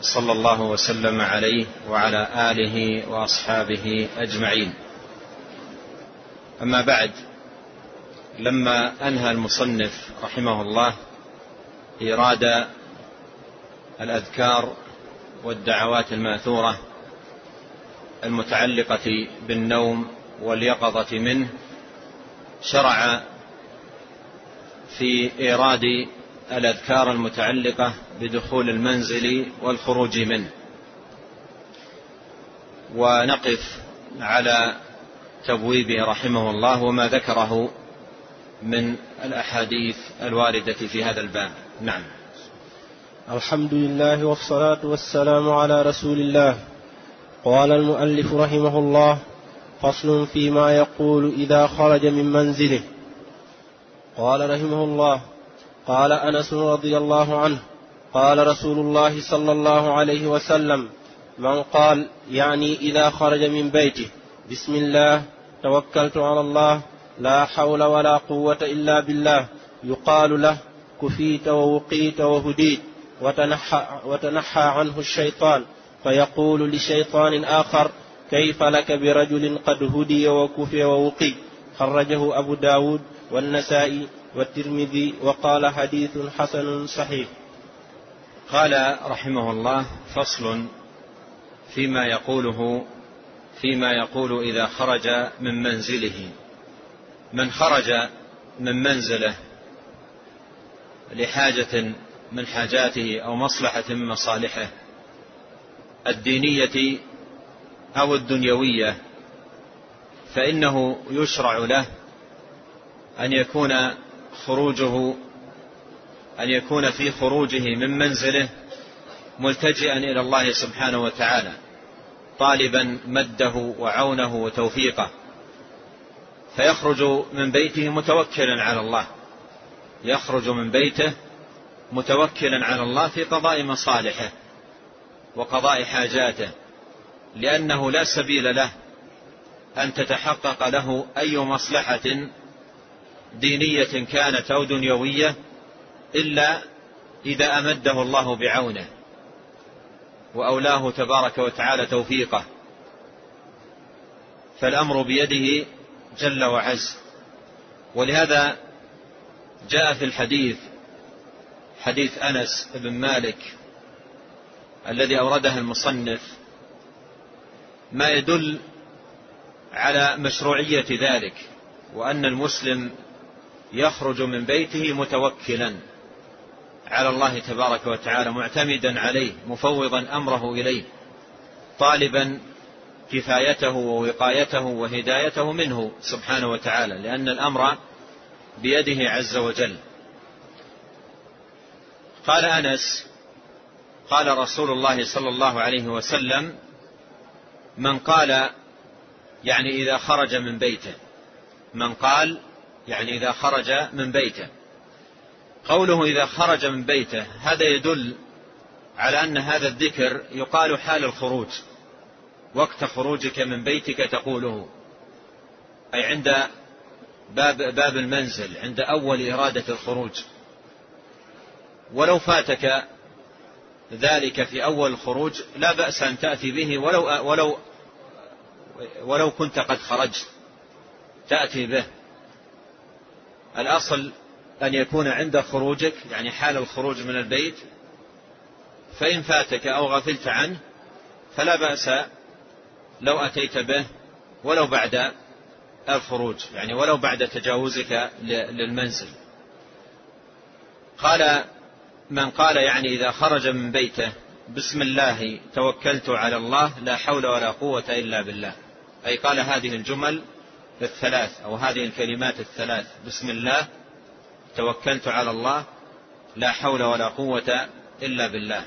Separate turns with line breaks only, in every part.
صلى الله وسلم عليه وعلى آله وأصحابه أجمعين. أما بعد لما أنهى المصنف رحمه الله إيراد الأذكار والدعوات المأثورة المتعلقة بالنوم واليقظة منه شرع في إيراد الأذكار المتعلقة بدخول المنزل والخروج منه. ونقف على تبويبه رحمه الله وما ذكره من الأحاديث الواردة في هذا الباب. نعم.
الحمد لله والصلاة والسلام على رسول الله. قال المؤلف رحمه الله فصل فيما يقول إذا خرج من منزله. قال رحمه الله قال أنس رضي الله عنه قال رسول الله صلى الله عليه وسلم من قال يعني إذا خرج من بيته بسم الله توكلت على الله لا حول ولا قوة إلا بالله يقال له كفيت ووقيت وهديت وتنحى, وتنحى عنه الشيطان فيقول لشيطان آخر كيف لك برجل قد هدي وكفي ووقي؟ خرجه أبو داود والنسائي والترمذي وقال حديث حسن صحيح.
قال رحمه الله فصل فيما يقوله فيما يقول إذا خرج من منزله. من خرج من منزله لحاجة من حاجاته أو مصلحة من مصالحه الدينية أو الدنيوية فإنه يشرع له أن يكون خروجه أن يكون في خروجه من منزله ملتجئا إلى الله سبحانه وتعالى طالبا مده وعونه وتوفيقه. فيخرج من بيته متوكلا على الله. يخرج من بيته متوكلا على الله في قضاء مصالحه وقضاء حاجاته لأنه لا سبيل له أن تتحقق له أي مصلحة دينية كانت أو دنيوية إلا إذا أمده الله بعونه وأولاه تبارك وتعالى توفيقه فالأمر بيده جل وعز. ولهذا جاء في الحديث حديث أنس بن مالك الذي أورده المصنف ما يدل على مشروعية ذلك وأن المسلم يخرج من بيته متوكلا على الله تبارك وتعالى معتمدا عليه مفوضا أمره إليه طالبا كفايته ووقايته وهدايته منه سبحانه وتعالى لأن الأمر بيده عز وجل. قال أنس قال رسول الله صلى الله عليه وسلم من قال يعني إذا خرج من بيته من قال يعني إذا خرج من بيته. قوله إذا خرج من بيته هذا يدل على أن هذا الذكر يقال حال الخروج. وقت خروجك من بيتك تقوله. أي عند باب, باب المنزل عند أول إرادة الخروج. ولو فاتك ذلك في أول الخروج لا بأس أن تأتي به ولو ولو ولو كنت قد خرجت. تأتي به. الأصل أن يكون عند خروجك يعني حال الخروج من البيت فإن فاتك أو غفلت عنه فلا بأس لو أتيت به ولو بعد الخروج يعني ولو بعد تجاوزك للمنزل. قال من قال يعني إذا خرج من بيته بسم الله توكلت على الله لا حول ولا قوة إلا بالله. أي قال هذه الجمل الثلاث أو هذه الكلمات الثلاث. بسم الله توكلت على الله لا حول ولا قوة إلا بالله.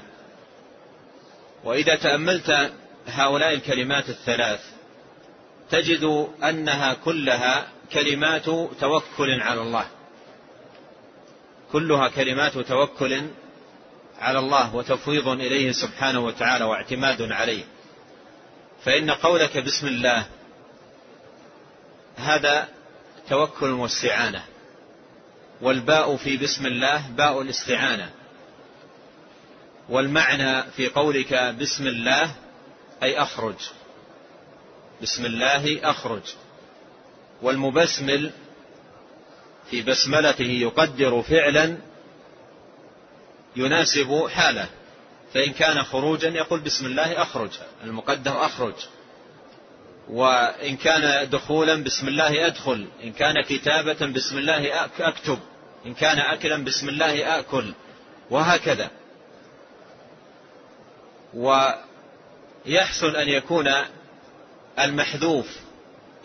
وإذا تأملت هؤلاء الكلمات الثلاث تجد أنها كلها كلمات توكل على الله. كلها كلمات توكل على الله وتفويض إليه سبحانه وتعالى واعتماد عليه. فإن قولك بسم الله هذا توكل واستعانة. والباء في بسم الله باء الاستعانة. والمعنى في قولك بسم الله أي أخرج. بسم الله أخرج. والمبسمل في بسملته يقدر فعلا يناسب حاله. فإن كان خروجا يقول بسم الله أخرج. المقدر أخرج. وإن كان دخولا بسم الله أدخل. إن كان كتابة بسم الله أكتب. إن كان أكلا بسم الله آكل. وهكذا. ويحسن أن يكون المحذوف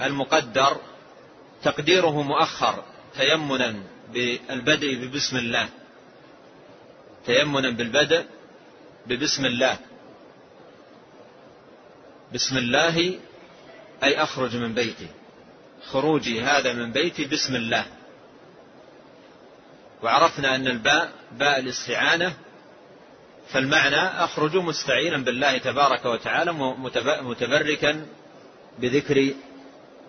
المقدر تقديره مؤخر تيمنا بالبدء ببسم الله. تيمنا بالبدء ببسم الله. بسم الله أي أخرج من بيتي. خروجي هذا من بيتي بسم الله. وعرفنا أن الباء باء الاستعانة. فالمعنى أخرج مستعينا بالله تبارك وتعالى متبركا بذكر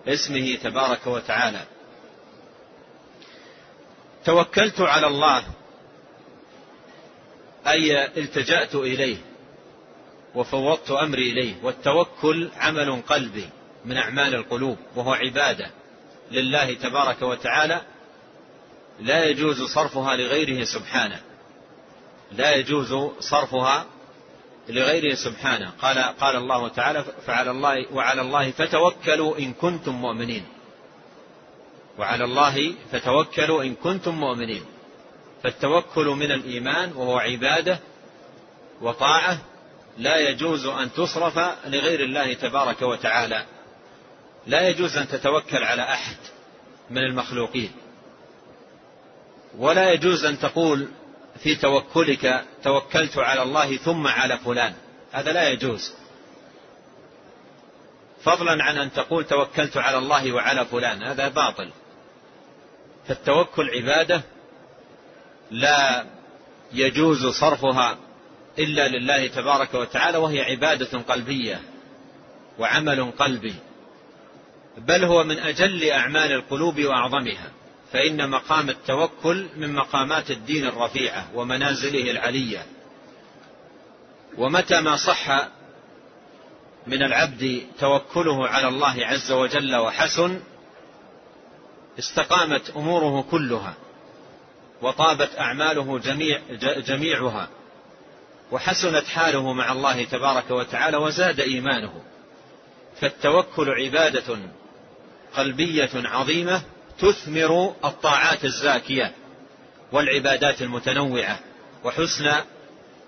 اسمه تبارك وتعالى. توكلت على الله. أي التجأت إليه. وفوضت أمري إليه. والتوكل عمل قلبي. من أعمال القلوب وهو عبادة لله تبارك وتعالى لا يجوز صرفها لغيره سبحانه. لا يجوز صرفها لغيره سبحانه. قال قال الله تعالى فعلى الله وعلى الله فتوكلوا إن كنتم مؤمنين. وعلى الله فتوكلوا إن كنتم مؤمنين. فالتوكل من الإيمان وهو عبادة وطاعة لا يجوز أن تصرف لغير الله تبارك وتعالى. لا يجوز أن تتوكل على أحد من المخلوقين. ولا يجوز أن تقول في توكلك توكلت على الله ثم على فلان. هذا لا يجوز. فضلا عن أن تقول توكلت على الله وعلى فلان هذا باطل. فالتوكل عبادة لا يجوز صرفها إلا لله تبارك وتعالى وهي عبادة قلبية وعمل قلبي. بل هو من أجل أعمال القلوب وأعظمها فإن مقام التوكل من مقامات الدين الرفيعة ومنازله العلية. ومتى ما صح من العبد توكله على الله عز وجل وحسن استقامت أموره كلها وطابت أعماله جميع جميعها وحسنت حاله مع الله تبارك وتعالى وزاد إيمانه. فالتوكل عبادة قلبية عظيمة تثمر الطاعات الزاكية والعبادات المتنوعة وحسن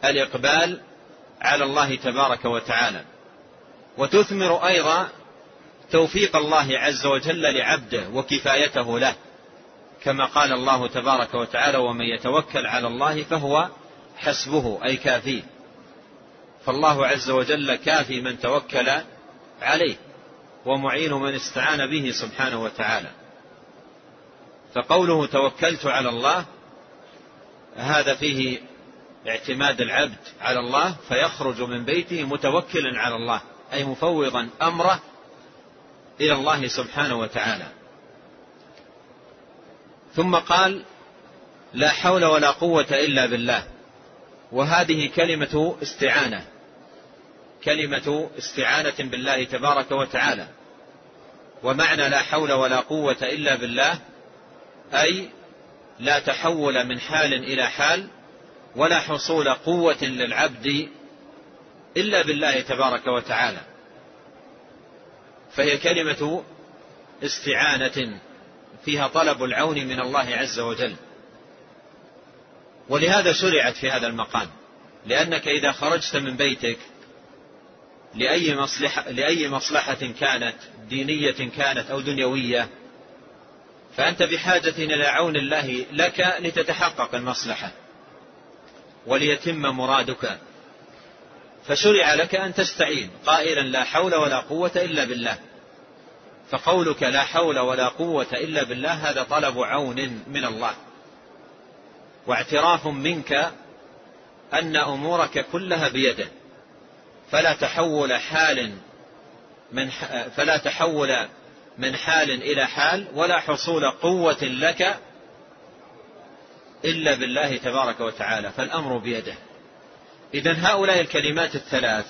الإقبال على الله تبارك وتعالى. وتثمر أيضا توفيق الله عز وجل لعبده وكفايته له. كما قال الله تبارك وتعالى ومن يتوكل على الله فهو حسبه أي كافيه فالله عز وجل كافي من توكل عليه. ومعين من استعان به سبحانه وتعالى. فقوله توكلت على الله هذا فيه اعتماد العبد على الله فيخرج من بيته متوكلا على الله أي مفوضا أمره إلى الله سبحانه وتعالى. ثم قال لا حول ولا قوة إلا بالله. وهذه كلمة استعانة. كلمة استعانة بالله تبارك وتعالى. ومعنى لا حول ولا قوة إلا بالله أي لا تحول من حال إلى حال ولا حصول قوة للعبد إلا بالله تبارك وتعالى. فهي كلمة استعانة فيها طلب العون من الله عز وجل. ولهذا شرعت في هذا المقام لأنك إذا خرجت من بيتك لأي مصلحة, لأي مصلحة كانت دينية كانت أو دنيوية فأنت بحاجة إلى عون الله لك لتتحقق المصلحة وليتم مرادك. فشرع لك أن تستعين. قائلا لا حول ولا قوة إلا بالله. فقولك لا حول ولا قوة إلا بالله هذا طلب عون من الله. واعتراف منك أن أمورك كلها بيده فلا تحول حال من فلا تحول من حال إلى حال ولا حصول قوة لك إلا بالله تبارك وتعالى فالأمر بيده. إذا هؤلاء الكلمات الثلاث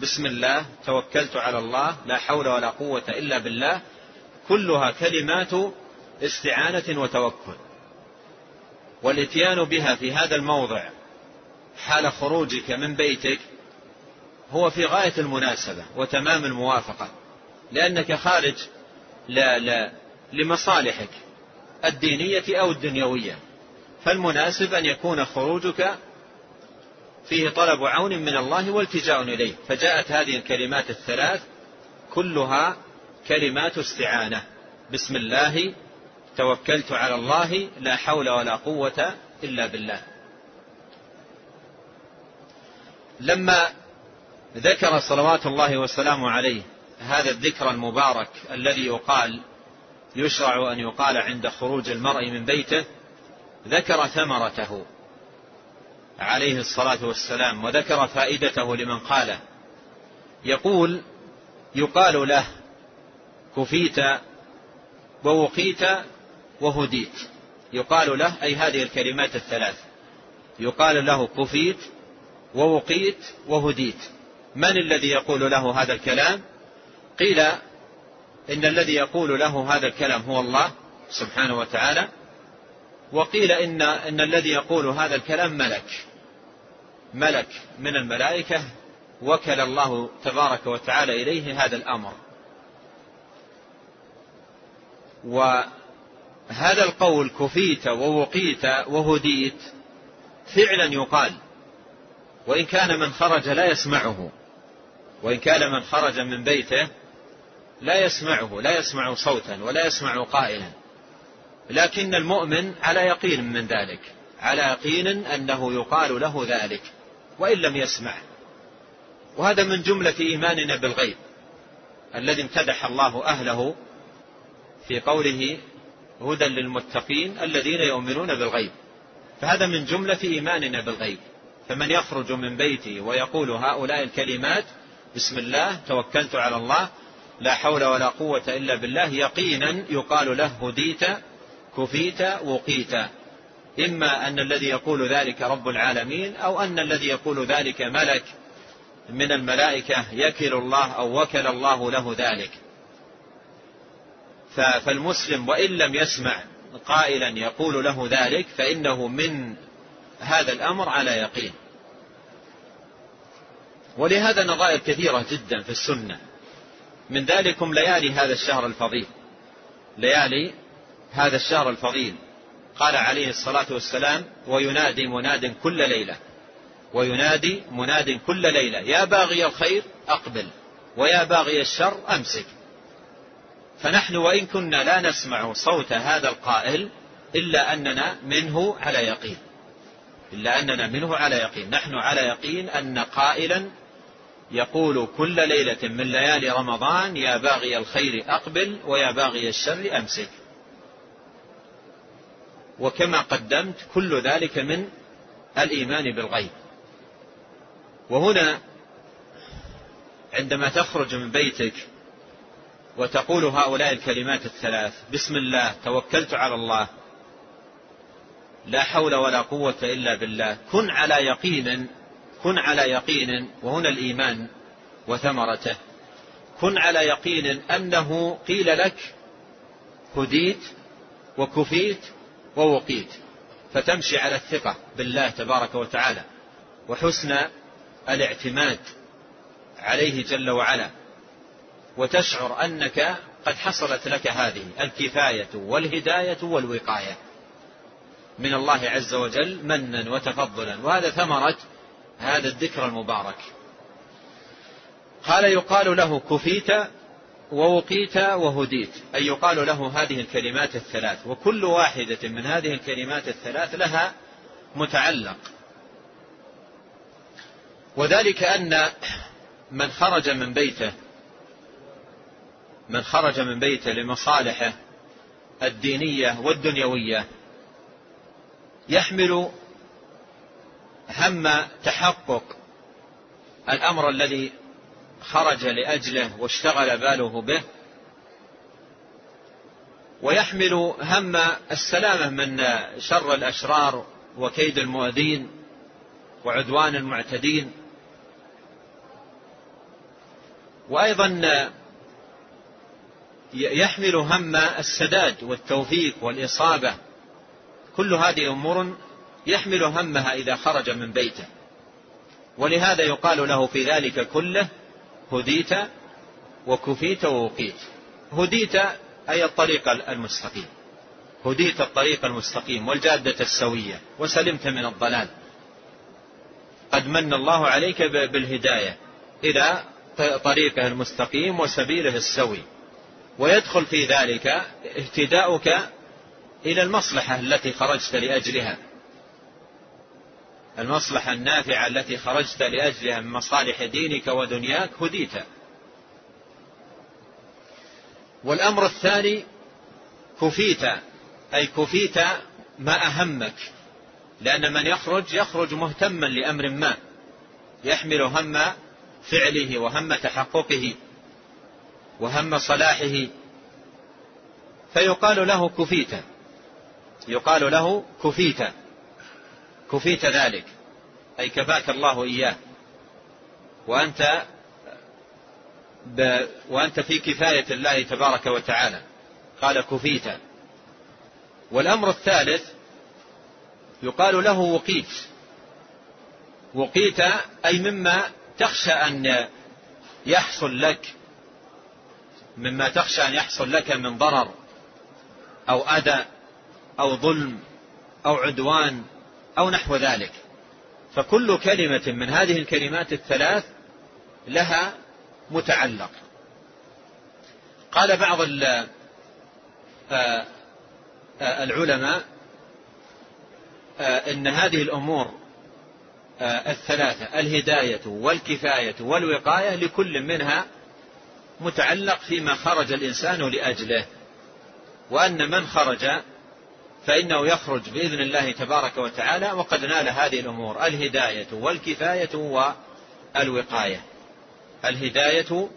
بسم الله توكلت على الله لا حول ولا قوة إلا بالله كلها كلمات استعانة وتوكل. والإتيان بها في هذا الموضع حال خروجك من بيتك هو في غاية المناسبة وتمام الموافقة لأنك خارج لا لا لمصالحك الدينية أو الدنيوية. فالمناسب أن يكون خروجك فيه طلب عون من الله والتجاء إليه. فجاءت هذه الكلمات الثلاث كلها كلمات استعانة. بسم الله توكلت على الله لا حول ولا قوة إلا بالله. لما ذكر صلوات الله وسلامه عليه هذا الذكر المبارك الذي يقال يشرع أن يقال عند خروج المرء من بيته ذكر ثمرته عليه الصلاة والسلام وذكر فائدته لمن قاله. يقول يقال له كفيت ووقيت وهديت. يقال له أي هذه الكلمات الثلاث. يقال له كفيت ووقيت وهديت. من الذي يقول له هذا الكلام؟ قيل إن الذي يقول له هذا الكلام هو الله سبحانه وتعالى وقيل إن, إن الذي يقول هذا الكلام ملك ملك من الملائكة وكل الله تبارك وتعالى إليه هذا الأمر. وهذا القول كفيت ووقيت وهديت فعلا يقال وإن كان من خرج لا يسمعه. وإن كان من خرج من بيته لا يسمعه لا يسمع صوتا ولا يسمع قائلا. لكن المؤمن على يقين من ذلك على يقين أنه يقال له ذلك وإن لم يسمع. وهذا من جملة إيماننا بالغيب الذي امتدح الله أهله في قوله هدى للمتقين الذين يؤمنون بالغيب فهذا من جملة إيماننا بالغيب. فمن يخرج من بيته ويقول هؤلاء الكلمات بسم الله توكلت على الله. لا حول ولا قوة إلا بالله. يقينا يقال له هديت كفيت وقيت. إما أن الذي يقول ذلك رب العالمين أو أن الذي يقول ذلك ملك من الملائكة يكل الله أو وكل الله له ذلك. فالمسلم وإن لم يسمع قائلا يقول له ذلك فإنه من هذا الأمر على يقين. ولهذا نظائر كثيرة جدا في السنة. من ذلكم ليالي هذا الشهر الفضيل. ليالي هذا الشهر الفضيل. قال عليه الصلاة والسلام وينادي مناد كل ليلة. وينادي مناد كل ليلة. يا باغي الخير أقبل. ويا باغي الشر أمسك. فنحن وإن كنا لا نسمع صوت هذا القائل إلا أننا منه على يقين. إلا أننا منه على يقين. نحن على يقين أن قائلا يقول كل ليلة من ليالي رمضان يا باغي الخير أقبل ويا باغي الشر أمسك. وكما قدمت كل ذلك من الإيمان بالغيب. وهنا عندما تخرج من بيتك وتقول هؤلاء الكلمات الثلاث بسم الله توكلت على الله لا حول ولا قوة إلا بالله كن على يقين كن على يقين وهنا الإيمان وثمرته. كن على يقين أنه قيل لك هديت وكفيت ووقيت. فتمشي على الثقة بالله تبارك وتعالى. وحسن الاعتماد عليه جل وعلا. وتشعر أنك قد حصلت لك هذه الكفاية والهداية والوقاية. من الله عز وجل منا وتفضلا. وهذا ثمرة هذا الذكر المبارك. قال يقال له كفيت ووقيت وهديت. أي يقال له هذه الكلمات الثلاث. وكل واحدة من هذه الكلمات الثلاث لها متعلق. وذلك أن من خرج من بيته من خرج من بيته لمصالحه الدينية والدنيوية يحمل هم تحقق الأمر الذي خرج لأجله واشتغل باله به ويحمل هم السلامة من شر الأشرار وكيد المؤذين وعدوان المعتدين. وأيضا يحمل هم السداد والتوفيق والإصابة. كل هذه أمور يحمل همها إذا خرج من بيته. ولهذا يقال له في ذلك كله هديت وكفيت ووقيت. هديت أي الطريق المستقيم. هديت الطريق المستقيم والجادة السوية وسلمت من الضلال. قد من الله عليك بالهداية إلى طريقه المستقيم وسبيله السوي. ويدخل في ذلك اهتداؤك إلى المصلحة التي خرجت لأجلها. المصلحة النافعة التي خرجت لأجلها من مصالح دينك ودنياك هديت. والأمر الثاني كفيت أي كفيت ما أهمك لأن من يخرج يخرج مهتما لأمر ما يحمل هم فعله وهم تحققه وهم صلاحه. فيقال له كفيت يقال له كفيت. كفيت ذلك. أي كفاك الله إياه. وأنت ب وأنت في كفاية الله تبارك وتعالى. قال كفيت. والأمر الثالث يقال له وقيت. وقيت أي مما تخشى أن يحصل لك. مما تخشى أن يحصل لك من ضرر أو أذى أو ظلم أو عدوان أو نحو ذلك. فكل كلمة من هذه الكلمات الثلاث لها متعلق. قال بعض آه، آه، العلماء آه، إن هذه الأمور الثلاثة الهداية والكفاية والوقاية لكل منها متعلق فيما خرج الإنسان لأجله وأن من خرج فإنه يخرج بإذن الله تبارك وتعالى وقد نال هذه الأمور. الهداية والكفاية والوقاية. الهداية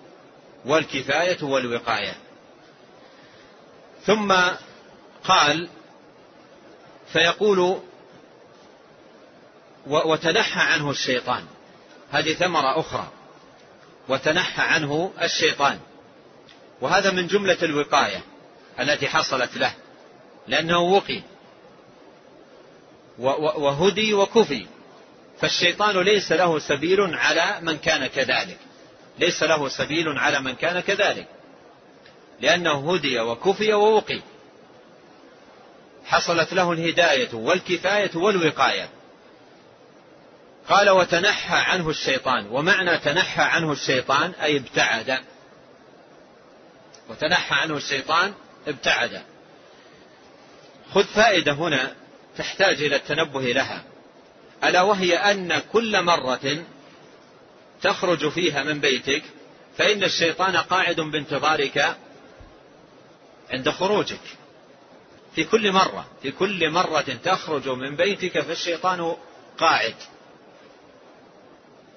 والكفاية والوقاية. ثم قال فيقول وتنحى عنه الشيطان. هذه ثمرة أخرى. وتنحى عنه الشيطان. وهذا من جملة الوقاية التي حصلت له. لأنه وقي. وهدي وكفي. فالشيطان ليس له سبيل على من كان كذلك. ليس له سبيل على من كان كذلك. لأنه هدي وكفي ووقي. حصلت له الهداية والكفاية والوقاية. قال وتنحى عنه الشيطان. ومعنى تنحى عنه الشيطان أي ابتعد. وتنحى عنه الشيطان ابتعد. خذ فائدة هنا تحتاج إلى التنبه لها. ألا وهي أن كل مرة تخرج فيها من بيتك فإن الشيطان قاعد بانتظارك عند خروجك. في كل مرة في كل مرة تخرج من بيتك فالشيطان قاعد.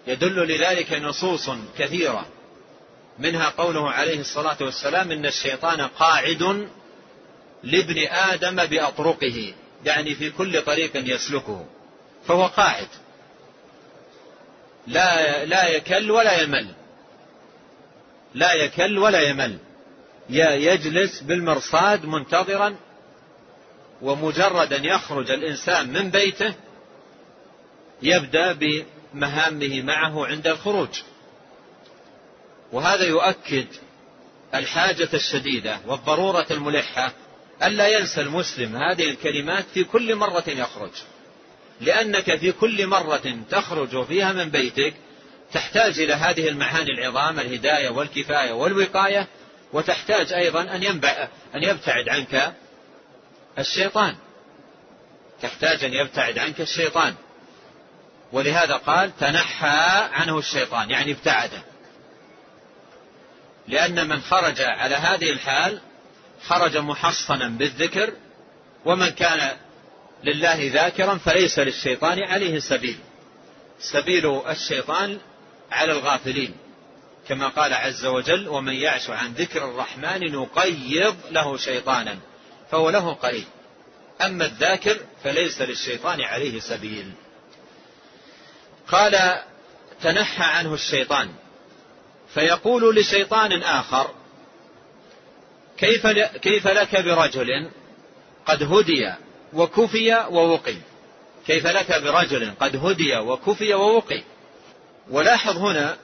يدل لذلك نصوص كثيرة. منها قوله عليه الصلاة والسلام إن الشيطان قاعد لابن آدم بأطرقه يعني في كل طريق يسلكه. فهو قاعد لا لا يكل ولا يمل. لا يكل ولا يمل. يجلس بالمرصاد منتظرا ومجرد ان يخرج الإنسان من بيته يبدأ بمهامه معه عند الخروج. وهذا يؤكد الحاجة الشديدة والضرورة الملحة الا ينسى المسلم هذه الكلمات في كل مرة يخرج. لأنك في كل مرة تخرج فيها من بيتك تحتاج إلى هذه المعاني العظام الهداية والكفاية والوقاية وتحتاج أيضا أن, ينبع أن يبتعد عنك الشيطان. تحتاج أن يبتعد عنك الشيطان. ولهذا قال تنحى عنه الشيطان. يعني ابتعده لأن من خرج على هذه الحال خرج محصنا بالذكر ومن كان لله ذاكرا فليس للشيطان عليه سبيل. سبيل الشيطان على الغافلين. كما قال عز وجل ومن يعش عن ذكر الرحمن نقيض له شيطانا فهو له قريب. أما الذاكر فليس للشيطان عليه سبيل. قال تنحى عنه الشيطان. فيقول لشيطان آخر كيف, كيف لك برجل قد هدي وكفي ووقي؟ كيف لك برجل قد هدي وكفي ووقي؟ ولاحظ هنا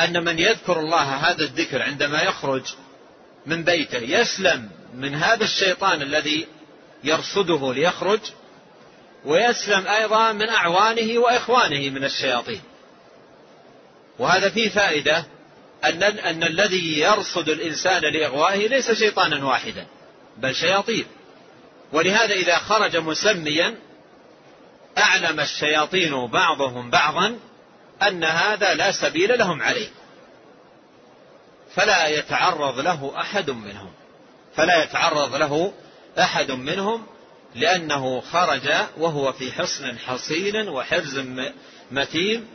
أن من يذكر الله هذا الذكر عندما يخرج من بيته يسلم من هذا الشيطان الذي يرصده ليخرج ويسلم أيضا من أعوانه وإخوانه من الشياطين. وهذا فيه فائدة أن, أن الذي يرصد الإنسان لإغوائه ليس شيطانا واحدا بل شياطين. ولهذا إذا خرج مسميا أعلم الشياطين بعضهم بعضا أن هذا لا سبيل لهم عليه. فلا يتعرض له أحد منهم. فلا يتعرض له أحد منهم لأنه خرج وهو في حصن حصين وحرز متين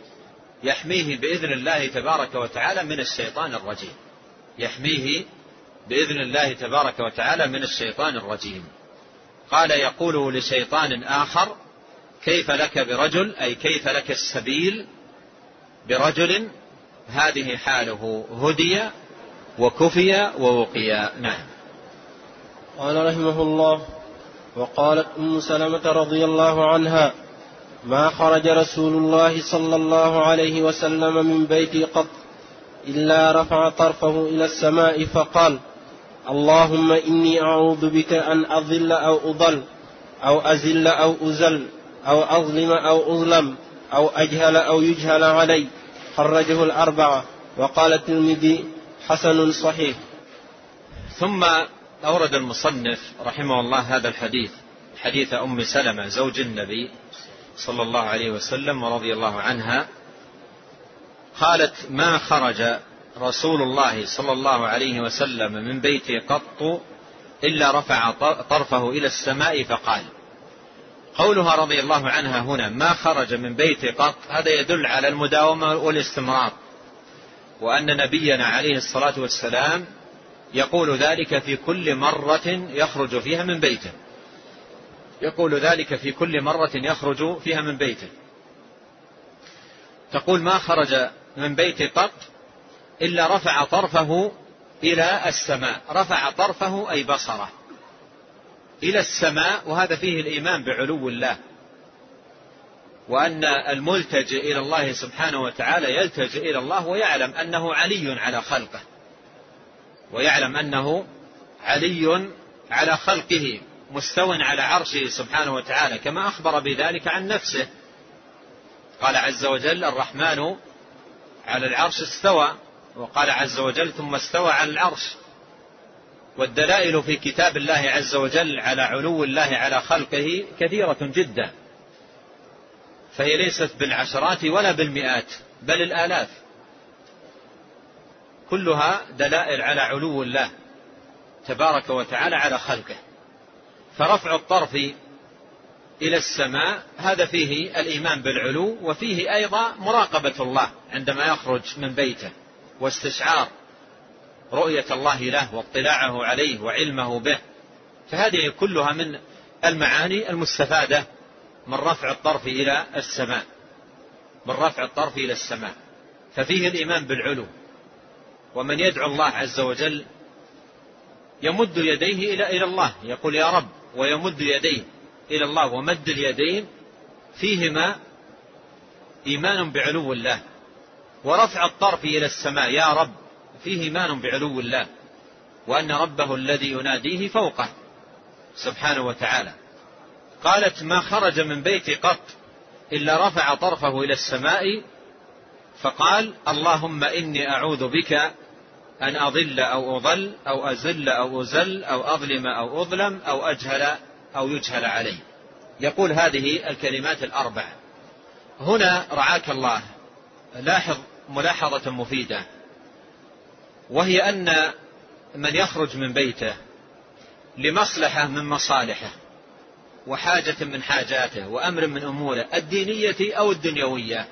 يحميه بإذن الله تبارك وتعالى من الشيطان الرجيم. يحميه بإذن الله تبارك وتعالى من الشيطان الرجيم. قال يقول لشيطان آخر كيف لك برجل أي كيف لك السبيل برجل هذه حاله هدي وكفي ووقي؟ نعم.
قال رحمه الله وقالت أم سلمة رضي الله عنها ما خرج رسول الله صلى الله عليه وسلم من بيتي قط إلا رفع طرفه إلى السماء فقال اللهم إني أعوذ بك أن اضل أو أضل أو ازل أو أزل أو أظلم أو أظلم أو أجهل أو يجهل علي. خرجه الأربعة وقال الترمذي حسن صحيح.
ثم أورد المصنف رحمه الله هذا الحديث حديث أم سلمة زوج النبي صلى الله عليه وسلم ورضي الله عنها قالت ما خرج رسول الله صلى الله عليه وسلم من بيته قط إلا رفع طرفه إلى السماء فقال قولها رضي الله عنها هنا ما خرج من بيته قط هذا يدل على المداومة والاستمرار وأن نبينا عليه الصلاة والسلام يقول ذلك في كل مرة يخرج فيها من بيته. يقول ذلك في كل مرة يخرج فيها من بيته. تقول ما خرج من بيتي قط إلا رفع طرفه إلى السماء. رفع طرفه أي بصره إلى السماء وهذا فيه الإيمان بعلو الله. وأن الملتجئ إلى الله سبحانه وتعالى يلتجئ إلى الله ويعلم أنه علي على خلقه. ويعلم أنه علي على خلقه. مستو على عرشه سبحانه وتعالى كما أخبر بذلك عن نفسه. قال عز وجل الرحمن على العرش استوى. وقال عز وجل ثم استوى على العرش. والدلائل في كتاب الله عز وجل على علو الله على خلقه كثيرة جدا. فهي ليست بالعشرات ولا بالمئات بل الآلاف. كلها دلائل على علو الله تبارك وتعالى على خلقه. فرفع الطرف إلى السماء هذا فيه الإيمان بالعلو وفيه أيضا مراقبة الله عندما يخرج من بيته واستشعار رؤية الله له واطلاعه عليه وعلمه به. فهذه كلها من المعاني المستفادة من رفع الطرف إلى السماء. من رفع الطرف إلى السماء. ففيه الإيمان بالعلو. ومن يدعو الله عز وجل يمد يديه إلى إلى الله يقول يا رب ويمد يديه إلى الله ومد اليدين فيهما إيمان بعلو الله ورفع الطرف إلى السماء. يا رب فيه إيمان بعلو الله وأن ربه الذي يناديه فوقه سبحانه وتعالى. قالت ما خرج من بيتي قط إلا رفع طرفه إلى السماء. فقال اللهم إني أعوذ بك أن أضل أو أضل أو أزل أو أزل أو أظلم أو أظلم أو أجهل أو يجهل علي. يقول هذه الكلمات الأربع. هنا رعاك الله. لاحظ ملاحظة مفيدة. وهي أن من يخرج من بيته لمصلحة من مصالحه وحاجة من حاجاته وأمر من أموره الدينية أو الدنيوية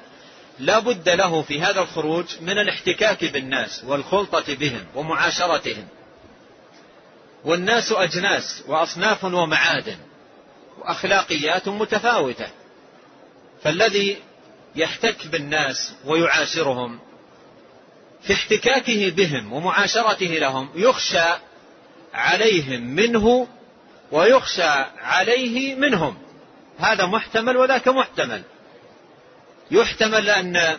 لا بد له في هذا الخروج من الاحتكاك بالناس والخلطة بهم ومعاشرتهم. والناس أجناس وأصناف ومعادن وأخلاقيات متفاوتة. فالذي يحتك بالناس ويعاشرهم في احتكاكه بهم ومعاشرته لهم يخشى عليهم منه ويخشى عليه منهم. هذا محتمل وذاك محتمل. يحتمل أن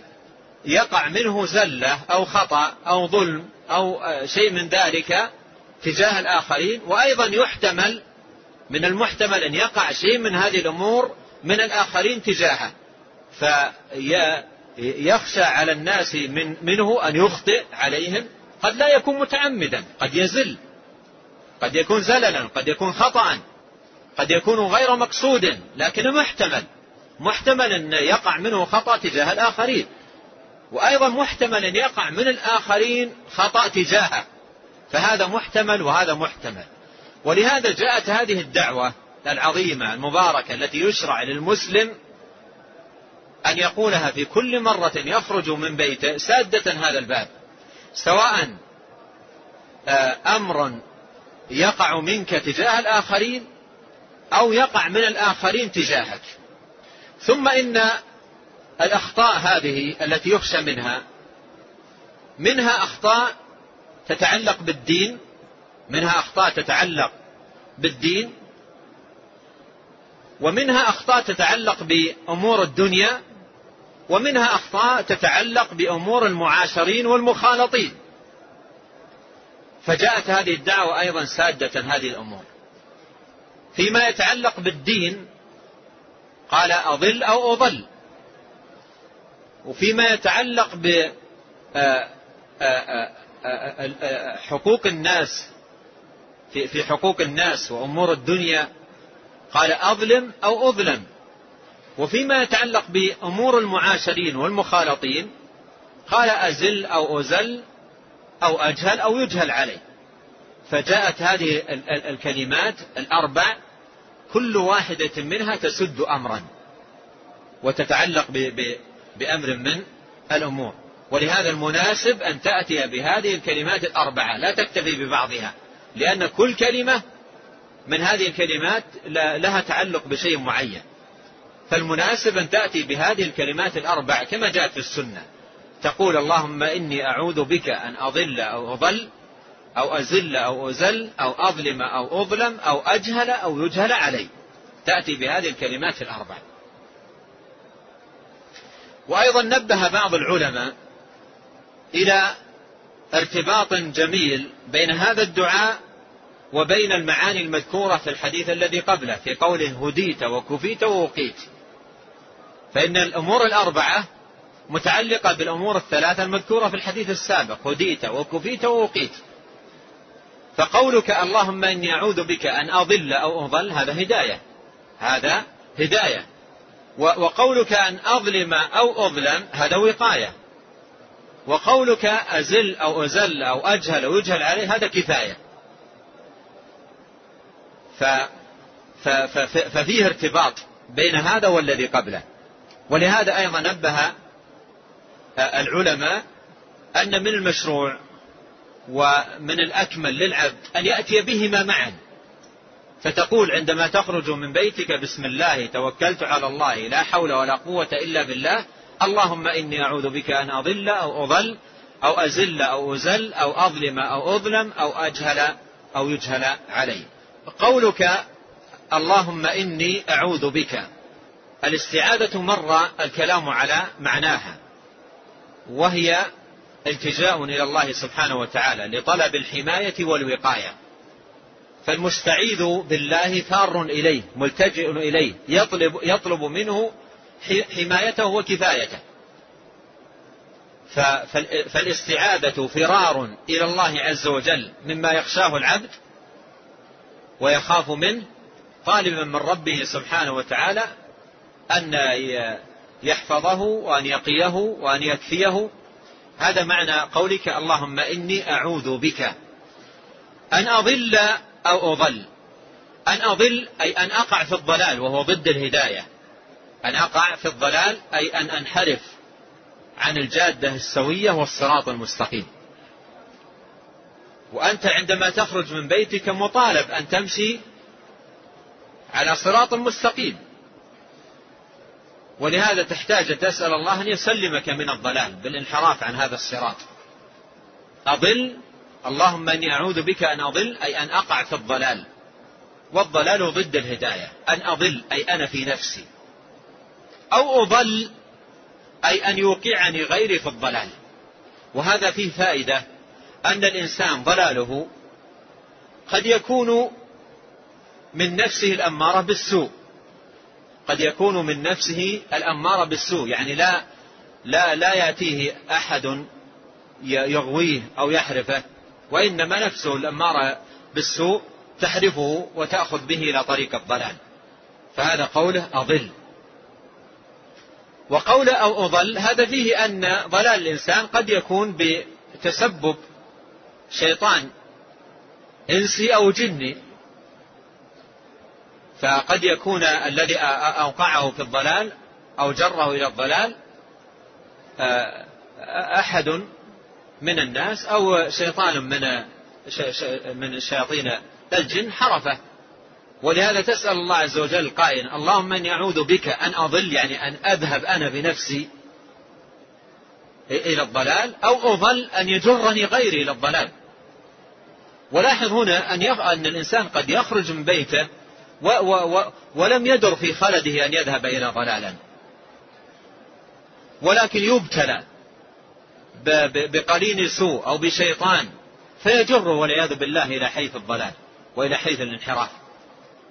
يقع منه زلة أو خطأ أو ظلم أو شيء من ذلك تجاه الآخرين. وأيضا يحتمل من المحتمل أن يقع شيء من هذه الأمور من الآخرين تجاهه. فيخشى على الناس من منه أن يخطئ عليهم. قد لا يكون متعمدا قد يزل قد يكون زللا قد يكون خطأ قد يكون غير مقصود لكن محتمل. محتمل أن يقع منه خطأ تجاه الآخرين. وأيضا محتمل أن يقع من الآخرين خطأ تجاهه. فهذا محتمل وهذا محتمل. ولهذا جاءت هذه الدعوة العظيمة المباركة التي يشرع للمسلم أن يقولها في كل مرة يخرج من بيته سادة هذا الباب. سواء آه، أمر يقع منك تجاه الآخرين أو يقع من الآخرين تجاهك. ثم إن الأخطاء هذه التي يخشى منها منها أخطاء تتعلق بالدين منها أخطاء تتعلق بالدين ومنها أخطاء تتعلق بأمور الدنيا ومنها أخطاء تتعلق بأمور المعاشرين والمخالطين. فجاءت هذه الدعوة أيضا سادة هذه الأمور. فيما يتعلق بالدين قال أضل أو أضل. وفيما يتعلق ب آه، آه، آه، حقوق الناس في حقوق الناس وأمور الدنيا قال أظلم أو أظلم. وفيما يتعلق بأمور المعاشرين والمخالطين قال أزل أو أزل أو أجهل أو يجهل عليه. فجاءت هذه الكلمات الأربع كل واحدة منها تسد أمرا وتتعلق بأمر من؟ الأمور. ولهذا المناسب أن تأتي بهذه الكلمات الأربعة لا تكتفي ببعضها لأن كل كلمة من هذه الكلمات لها تعلق بشيء معين. فالمناسب أن تأتي بهذه الكلمات الأربع كما جاءت في السنة. تقول اللهم إني أعوذ بك أن أضل أو أضل أو أزل أو أزل أو أظلم أو أظلم أو أجهل أو يجهل علي. تأتي بهذه الكلمات الأربع. وأيضا نبه بعض العلماء إلى ارتباط جميل بين هذا الدعاء وبين المعاني المذكورة في الحديث الذي قبله في قوله هديت وكفيت ووقيت. فإن الأمور الأربعة متعلقة بالأمور الثلاثة المذكورة في الحديث السابق هديت وكفيت ووقيت. فقولك اللهم إني أعوذ بك أن أضل أو أضل هذا هداية. هذا هداية. وقولك أن أظلم أو أظلم هذا وقاية. وقولك أزل أو أزل أو أجهل أو يجهل عليه هذا كفاية. ف ففيه ارتباط بين هذا والذي قبله. ولهذا أيضا نبه العلماء أن من المشروع ومن الأكمل للعبد أن يأتي بهما معا. فتقول عندما تخرج من بيتك بسم الله توكلت على الله لا حول ولا قوة إلا بالله اللهم إني أعوذ بك أن أضل أو أضل أو أزل أو أزل أو أظلم أو أظلم أو أجهل أو يجهل علي. قولك اللهم إني أعوذ بك. الاستعاذة مر الكلام على معناها وهي التجاء إلى الله سبحانه وتعالى لطلب الحماية والوقاية. فالمستعيذ بالله ثار إليه ملتجئ إليه يطلب, يطلب منه حمايته وكفايته. فالاستعاذة فرار إلى الله عز وجل مما يخشاه العبد ويخاف منه طالبا من ربه سبحانه وتعالى أن يحفظه وأن يقيه وأن يكفيه هذا معنى قولك اللهم إني أعوذ بك أن أضل أو أضل. أن أضل أي أن أقع في الضلال وهو ضد الهداية. أن أقع في الضلال أي أن أنحرف عن الجادة السوية والصراط المستقيم. وأنت عندما تخرج من بيتك مطالب أن تمشي على صراط مستقيم. ولهذا تحتاج تسأل الله أن يسلمك من الضلال بالانحراف عن هذا الصراط. أضل اللهم أني أعوذ بك أن أضل أي أن أقع في الضلال. والضلال ضد الهداية. أن أضل أي أنا في نفسي. أو أضل أي أن يوقعني غيري في الضلال. وهذا فيه فائدة أن الإنسان ضلاله قد يكون من نفسه الأمارة بالسوء. قد يكون من نفسه الأمارة بالسوء يعني لا لا لا يأتيه أحد يغويه أو يحرفه وإنما نفسه الأمارة بالسوء تحرفه وتأخذ به إلى طريق الضلال. فهذا قوله أضل. وقول أو أضل هذا فيه أن ضلال الإنسان قد يكون بتسبب شيطان إنسي أو جني. فقد يكون الذي أوقعه في الضلال أو جره إلى الضلال أحد من الناس أو شيطان من من شياطين الجن حرفه. ولهذا تسأل الله عز وجل قائلا اللهم أني أعوذ بك أن أضل يعني أن أذهب أنا بنفسي إلى الضلال أو أضل أن يجرني غيري إلى الضلال. ولاحظ هنا أن, أن الإنسان قد يخرج من بيته و و و ولم يدر في خلده أن يذهب إلى ضلالا. ولكن يبتلى بقرين سوء أو بشيطان فيجره والعياذ بالله إلى حيث الضلال وإلى حيث الانحراف.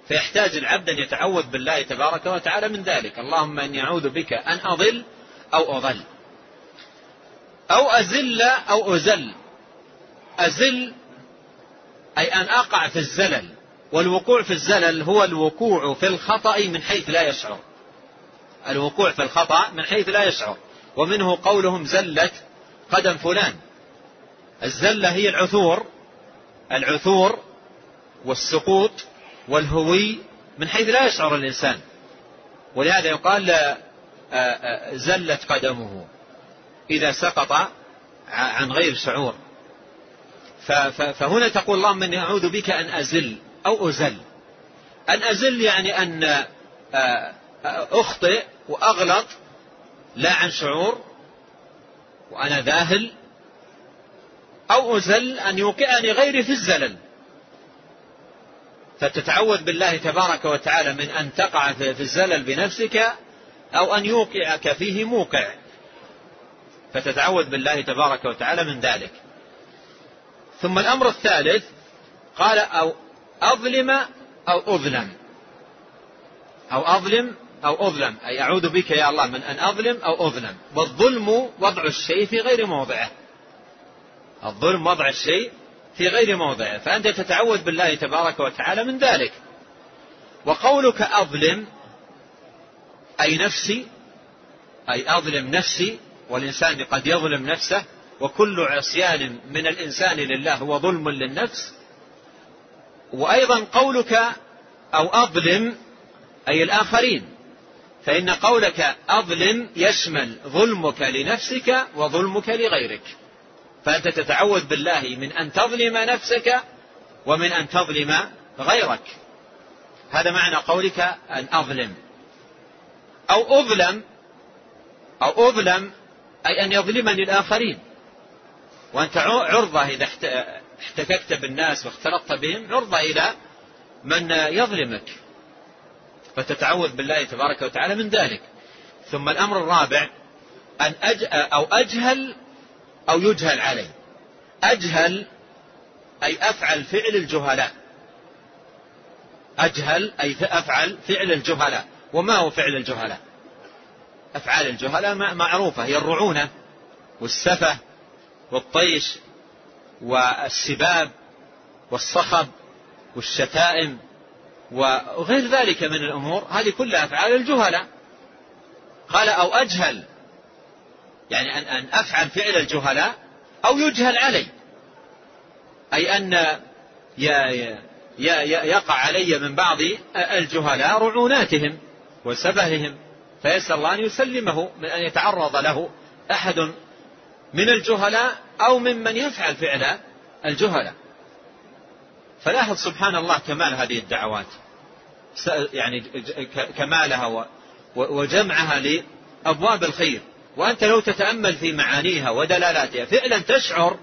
فيحتاج العبد أن يتعوذ بالله تبارك وتعالى من ذلك. اللهم أني أعوذ بك أن أضل أو أضل. أو أزل أو أزل. أزل أي أن أقع في الزلل. والوقوع في الزلل هو الوقوع في الخطأ من حيث لا يشعر. الوقوع في الخطأ من حيث لا يشعر. ومنه قولهم زلت قدم فلان. الزلة هي العثور العثور والسقوط والهوي من حيث لا يشعر الإنسان. ولهذا يقال آه، آه، زلت قدمه إذا سقط عن غير شعور. فهنا تقول اللهم إني أعوذ بك أن أزل. أو أزل. أن أزل يعني أن آه، أخطئ وأغلط لا عن شعور وأنا ذاهل أو أزل أن يوقعني غيري في الزلل. فتتعوذ بالله تبارك وتعالى من أن تقع في الزلل بنفسك أو أن يوقعك فيه موقع. فتتعوذ بالله تبارك وتعالى من ذلك. ثم الأمر الثالث قال أو أظلم أو أظلم. أو أظلم أو أظلم. أي أعوذ بك يا الله من أن أظلم أو أظلم. والظلم وضع الشيء في غير موضعه. الظلم وضع الشيء في غير موضعه. فأنت تتعوذ بالله تبارك وتعالى من ذلك. وقولك أظلم أي نفسي أي أظلم نفسي والإنسان قد يظلم نفسه وكل عصيان من الإنسان لله هو ظلم للنفس وأيضا قولك أو أظلم أي الآخرين. فإن قولك أظلم يشمل ظلمك لنفسك وظلمك لغيرك. فأنت تتعوذ بالله من أن تظلم نفسك ومن أن تظلم غيرك. هذا معنى قولك أن أظلم. أو أظلم أو أظلم أي أن يظلمني الآخرين. وأنت عرضة إذا احتككت بالناس واختلطت بهم عرضة إلى من يظلمك فتتعوذ بالله تبارك وتعالى من ذلك. ثم الأمر الرابع أن أج أو أجهل أو يجهل عليه أجهل أي أفعل فعل الجهلاء. أجهل أي أفعل فعل الجهلاء. وما هو فعل الجهلاء؟ أفعال الجهلاء معروفة هي الرعونة والسفة والطيش. والسباب والصخب والشتائم وغير ذلك من الأمور هذه كلها أفعال الجهلاء. قال أو أجهل يعني أن, أن أفعل فعل الجهلاء أو يجهل علي. أي أن يقع علي من بعض الجهلاء رعوناتهم وسبههم فيسأل الله أن يسلمه من أن يتعرض له أحد من الجهلاء أو ممن يفعل فعل الجهلاء. فلاحظ سبحان الله كمال هذه الدعوات. يعني كمالها وجمعها لأبواب الخير. وأنت لو تتأمل في معانيها ودلالاتها فعلا تشعر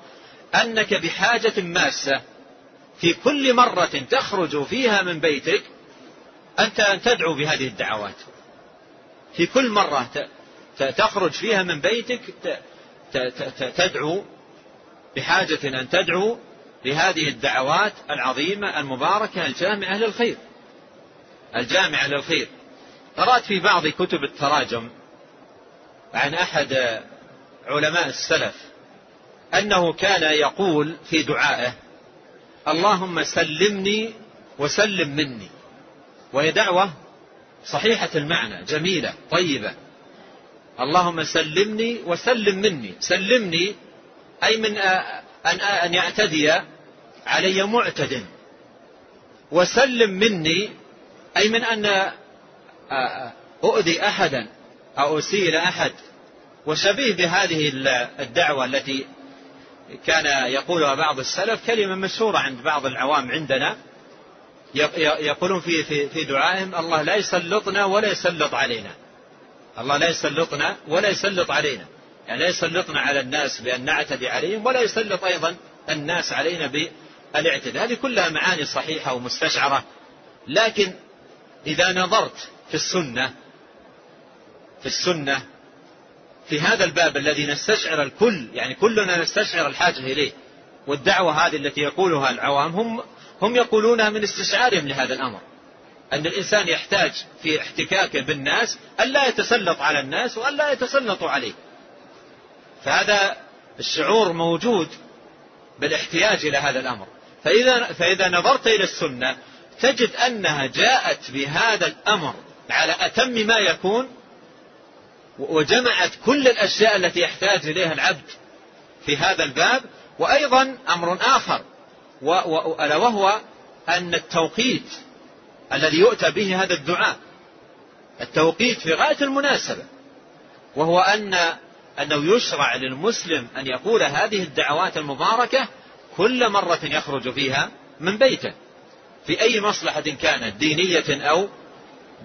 أنك بحاجة ماسة. في كل مرة تخرج فيها من بيتك أنت أن تدعو بهذه الدعوات. في كل مرة تخرج فيها من بيتك تدعو بحاجة أن تدعو بهذه الدعوات العظيمة المباركة الجامعة للخير الجامعة للخير قرأت في بعض كتب التراجم عن أحد علماء السلف أنه كان يقول في دعائه اللهم سلمني وسلم مني. وهي دعوة صحيحة المعنى جميلة طيبة. اللهم سلمني وسلم مني. سلمني أي من أن أن يعتدي علي معتد. وسلم مني أي من أن أؤذي أحدا أو أسيء أحد. وشبيه بهذه الدعوة التي كان يقولها بعض السلف كلمة مشهورة عند بعض العوام عندنا. يقولون في في في دعائهم الله لا يسلطنا ولا يسلط علينا. الله لا يسلطنا ولا يسلط علينا. يعني لا يسلطنا على الناس بأن نعتدي عليهم ولا يسلط أيضا الناس علينا بالاعتداء. هذه كلها معاني صحيحة ومستشعرة. لكن إذا نظرت في السنة في السنة في هذا الباب الذي نستشعر الكل يعني كلنا نستشعر الحاجة إليه والدعوة هذه التي يقولها العوام هم هم يقولونها من استشعارهم لهذا الأمر. أن الإنسان يحتاج في احتكاكه بالناس ألا يتسلط على الناس وألا يتسلطوا عليه. فهذا الشعور موجود بالاحتياج إلى هذا الأمر. فإذا, فإذا نظرت إلى السنة تجد أنها جاءت بهذا الأمر على أتم ما يكون وجمعت كل الأشياء التي يحتاج إليها العبد في هذا الباب. وأيضا أمر آخر ألا وهو أن التوقيت الذي يؤتى به هذا الدعاء التوقيت في غاية المناسبة وهو أن أنه يشرع للمسلم أن يقول هذه الدعوات المباركة كل مرة يخرج فيها من بيته في أي مصلحة كانت دينية أو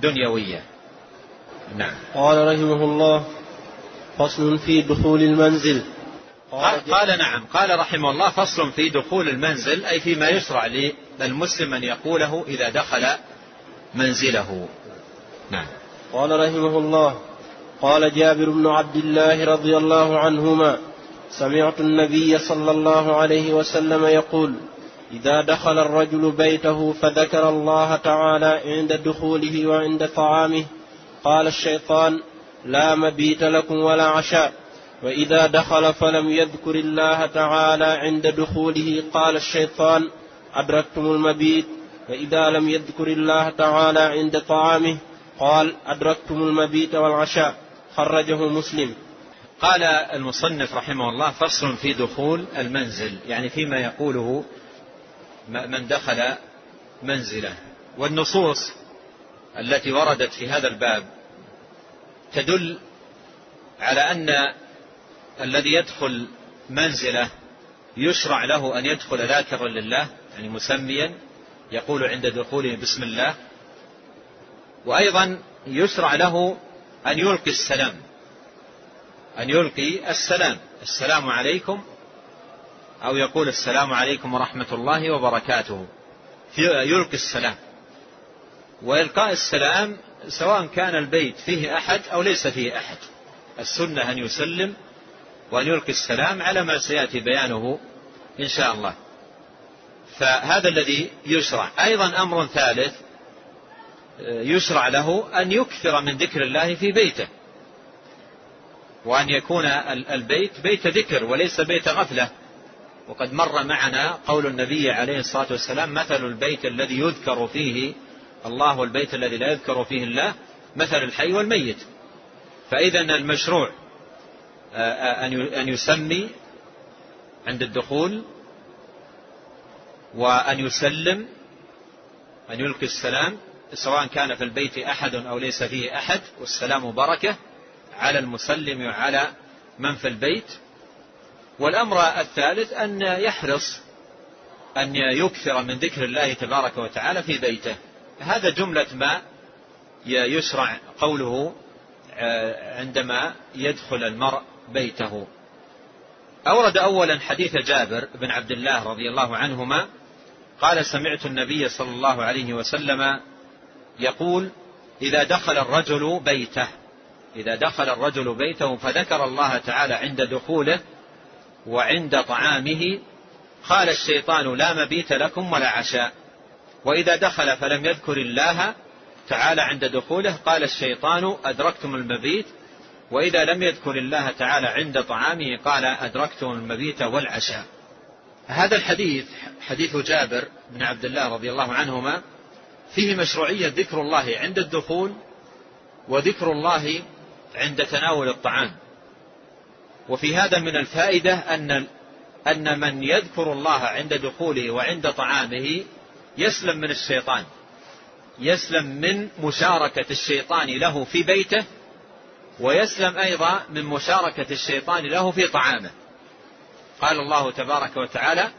دنيوية.
نعم. قال رحمه الله فصل في دخول المنزل.
قال, قال نعم قال رحمه الله فصل في دخول المنزل أي فيما يشرع للمسلم أن يقوله إذا دخل منزله.
نعم. قال رحمه الله قال جابر بن عبد الله رضي الله عنهما سمعت النبي صلى الله عليه وسلم يقول إذا دخل الرجل بيته فذكر الله تعالى عند دخوله وعند طعامه قال الشيطان لا مبيت لكم ولا عشاء وإذا دخل فلم يذكر الله تعالى عند دخوله قال الشيطان أدركتم المبيت؟ واذا لم يذكر الله تعالى عند طعامه قال أدركتم المبيت والعشاء خرجه مسلم.
قال المصنف رحمه الله فصل في دخول المنزل يعني فيما يقوله من دخل منزله. والنصوص التي وردت في هذا الباب تدل على أن الذي يدخل منزله يشرع له أن يدخل ذاكرا لله يعني مسميا يقول عند دخوله بسم الله وأيضا يشرع له أن يلقي السلام. أن يلقي السلام. السلام عليكم أو يقول السلام عليكم ورحمة الله وبركاته. يلقي السلام. وإلقاء السلام سواء كان البيت فيه أحد أو ليس فيه أحد. السنة أن يسلم وأن يلقي السلام على ما سيأتي بيانه إن شاء الله. فهذا الذي يشرع. أيضا أمر ثالث يشرع له أن يكثر من ذكر الله في بيته وأن يكون البيت بيت ذكر وليس بيت غفلة. وقد مر معنا قول النبي عليه الصلاة والسلام مثل البيت الذي يذكر فيه الله والبيت الذي لا يذكر فيه الله مثل الحي والميت. فإذا المشروع أن يسمي عند الدخول وأن يسلم أن يلقي السلام سواء كان في البيت أحد أو ليس فيه أحد والسلام بركة على المسلم وعلى من في البيت. والأمر الثالث أن يحرص أن يكثر من ذكر الله تبارك وتعالى في بيته. هذا جملة ما يشرع قوله آه، عندما يدخل المرء بيته. أورد أولا حديث جابر بن عبد الله رضي الله عنهما قال سمعت النبي صلى الله عليه وسلم يقول إذا دخل الرجل بيته إذا دخل الرجل بيته فذكر الله تعالى عند دخوله وعند طعامه قال الشيطان لا مبيت لكم ولا عشاء. وإذا دخل فلم يذكر الله تعالى عند دخوله قال الشيطان أدركتم المبيت. وإذا لم يذكر الله تعالى عند طعامه قال أدركتم المبيت والعشاء. هذا الحديث حديث جابر بن عبد الله رضي الله عنهما فيه مشروعية ذكر الله عند الدخول وذكر الله عند تناول الطعام. وفي هذا من الفائدة أن أن من يذكر الله عند دخوله وعند طعامه يسلم من الشيطان. يسلم من مشاركة الشيطان له في بيته ويسلم أيضا من مشاركة الشيطان له في طعامه. قال الله تبارك وتعالى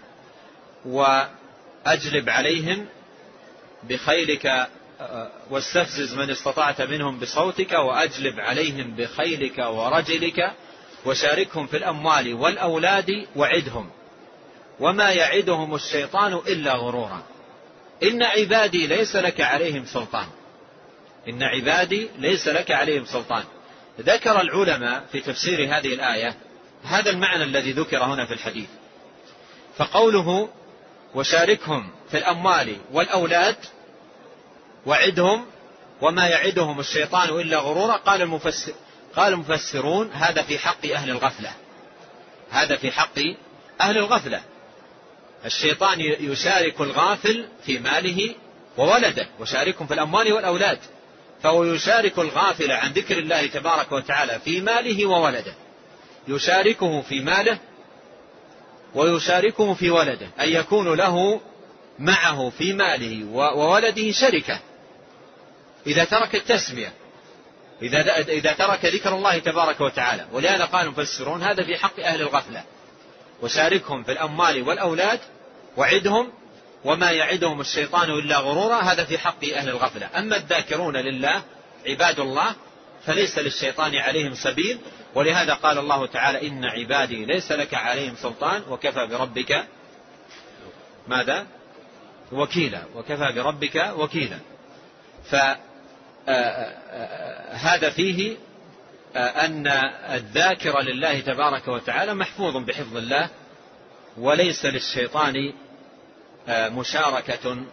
وأجلب عليهم بخيلك واستفزز من استطعت منهم بصوتك وأجلب عليهم بخيلك ورجلك وشاركهم في الأموال والأولاد وعدهم. وما يعدهم الشيطان إلا غرورا. إن عبادي ليس لك عليهم سلطان. إن عبادي ليس لك عليهم سلطان. ذكر العلماء في تفسير هذه الآية هذا المعنى الذي ذكر هنا في الحديث. فقوله وشاركهم في الأموال والأولاد وعدهم وما يعدهم الشيطان إلا غرورا قال المفسر قال المفسرون هذا في حق أهل الغفلة. هذا في حق أهل الغفلة. الشيطان يشارك الغافل في ماله وولده وشاركهم في الأموال والأولاد. فهو يشارك الغافل عن ذكر الله تبارك وتعالى في ماله وولده. يشاركه في ماله ويشاركه في ولده أن يكون له معه في ماله وولده شركة. إذا ترك التسمية إذا إذا ترك ذكر الله تبارك وتعالى. ولهذا قال المفسرون هذا في حق أهل الغفلة. وشاركهم في الأموال والأولاد وعدهم وما يعدهم الشيطان إلا غرورا هذا في حق أهل الغفلة. أما الذاكرون لله عباد الله فليس للشيطان عليهم سبيل ولهذا قال الله تعالى إن عبادي ليس لك عليهم سلطان وكفى بربك ماذا؟ وكيلا. وكفى بربك وكيلا. فهذا آه، آه، فيه آه، أن الذاكر لله تبارك وتعالى محفوظ بحفظ الله وليس للشيطان مشاركة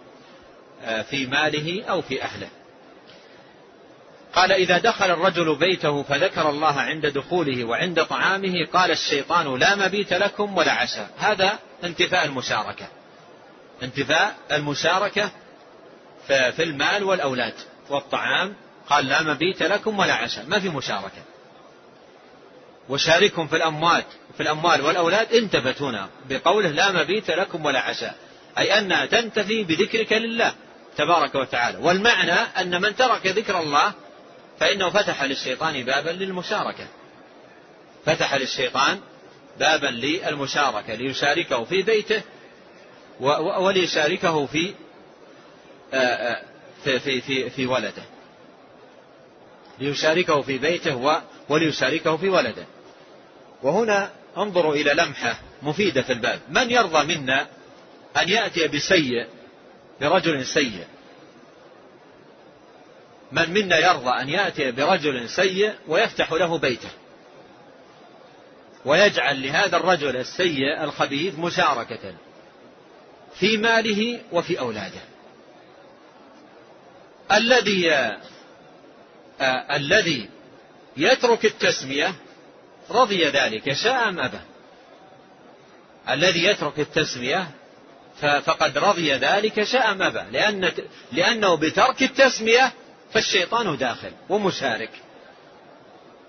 في ماله أو في أهله. قال إذا دخل الرجل بيته فذكر الله عند دخوله وعند طعامه قال الشيطان لا مبيت لكم ولا عشاء هذا انتفاء المشاركة. انتفاء المشاركة في المال والأولاد والطعام. قال لا مبيت لكم ولا عشاء ما في مشاركة. وشاركهم في الأموال في الأموال والأولاد. انتفت هنا بقوله لا مبيت لكم ولا عشاء أي أنها تنتفي بذكرك لله تبارك وتعالى. والمعنى أن من ترك ذكر الله فإنه فتح للشيطان بابا للمشاركة. فتح للشيطان بابا للمشاركة ليشاركه في بيته وليشاركه في في في في, في ولده. ليشاركه في بيته وليشاركه في ولده. وهنا انظروا إلى لمحة مفيدة في الباب. من يرضى منا أن يأتي بسيء برجل سيء؟ من منا يرضى أن يأتي برجل سيء ويفتح له بيته ويجعل لهذا الرجل السيء الخبيث مشاركة في ماله وفي أولاده. الذي آه الذي يترك التسمية رضي ذلك شاء أم أبى؟ الذي يترك التسمية فقد رضي ذلك شاء أم أبى؟ لأن لأنه بترك التسمية فالشيطان داخل ومشارك.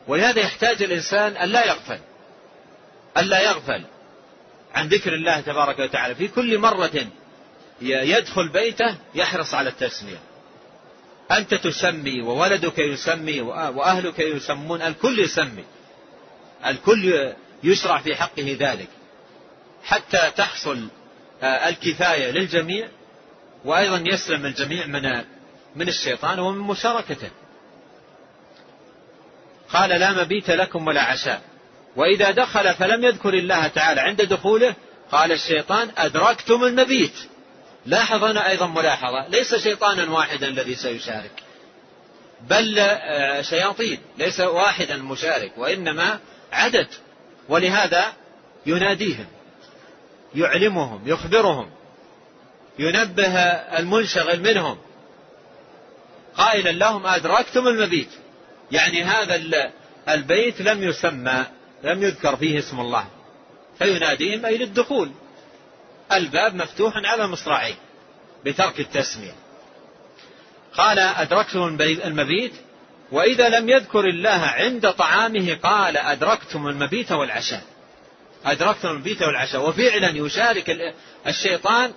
ولهذا يحتاج الإنسان أن لا يغفل أن لا يغفل عن ذكر الله تبارك وتعالى. في كل مرة يدخل بيته يحرص على التسمية. أنت تسمي وولدك يسمي وأهلك يسمون الكل يسمي. الكل يشرع في حقه ذلك. حتى تحصل آه، الكفاية للجميع وأيضا يسلم الجميع من من الشيطان ومن مشاركته. قال لا مبيت لكم ولا عشاء وإذا دخل فلم يذكر الله تعالى عند دخوله قال الشيطان أدركتم المبيت. لاحظ هنا أيضا ملاحظة ليس شيطانا واحدا الذي سيشارك. بل آه، شياطين ليس واحدا مشارك وإنما عدد. ولهذا يناديهم يعلمهم يخبرهم ينبه المنشغل منهم. قائلا لهم أدركتم المبيت. يعني هذا البيت لم يسمى لم يذكر فيه اسم الله. فيناديهم أي للدخول. الباب مفتوح على مصراعيه بترك التسمية. قال أدركتم المبيت؟ وإذا لم يذكر الله عند طعامه قال أدركتم المبيت والعشاء. أدركتم المبيت والعشاء. وفعلا يشارك الشيطان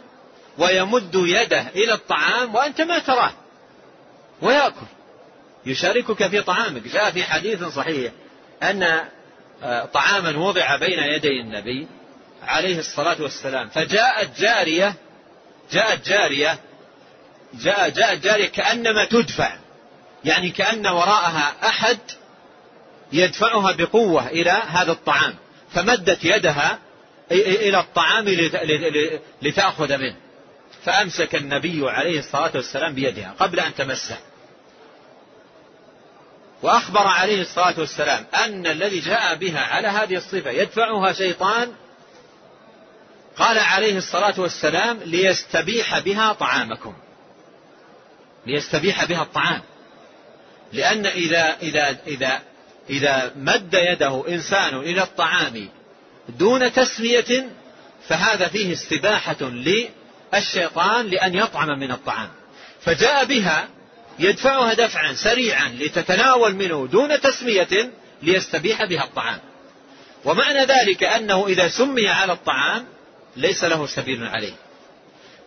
ويمد يده إلى الطعام وأنت ما تراه. ويأكل. يشاركك في طعامك. جاء في حديث صحيح أن آه، طعاما وضع بين يدي النبي عليه الصلاة والسلام. فجاءت جارية جاءت جارية جاء جاءت جارية كأنما تدفع. يعني كأن وراءها أحد يدفعها بقوة إلى هذا الطعام. فمدت يدها إلى الطعام لتأخذ منه. فأمسك النبي عليه الصلاة والسلام بيدها قبل أن تمسه. وأخبر عليه الصلاة والسلام أن الذي جاء بها على هذه الصفة يدفعها شيطان قال عليه الصلاة والسلام ليستبيح بها طعامكم. ليستبيح بها الطعام. لأن إذا إذا إذا إذا مد يده إنسان إلى الطعام دون تسمية فهذا فيه استباحة للشيطان لأن يطعم من الطعام. فجاء بها يدفعها دفعا سريعا لتتناول منه دون تسمية ليستبيح بها الطعام. ومعنى ذلك أنه إذا سمي على الطعام ليس له سبيل عليه.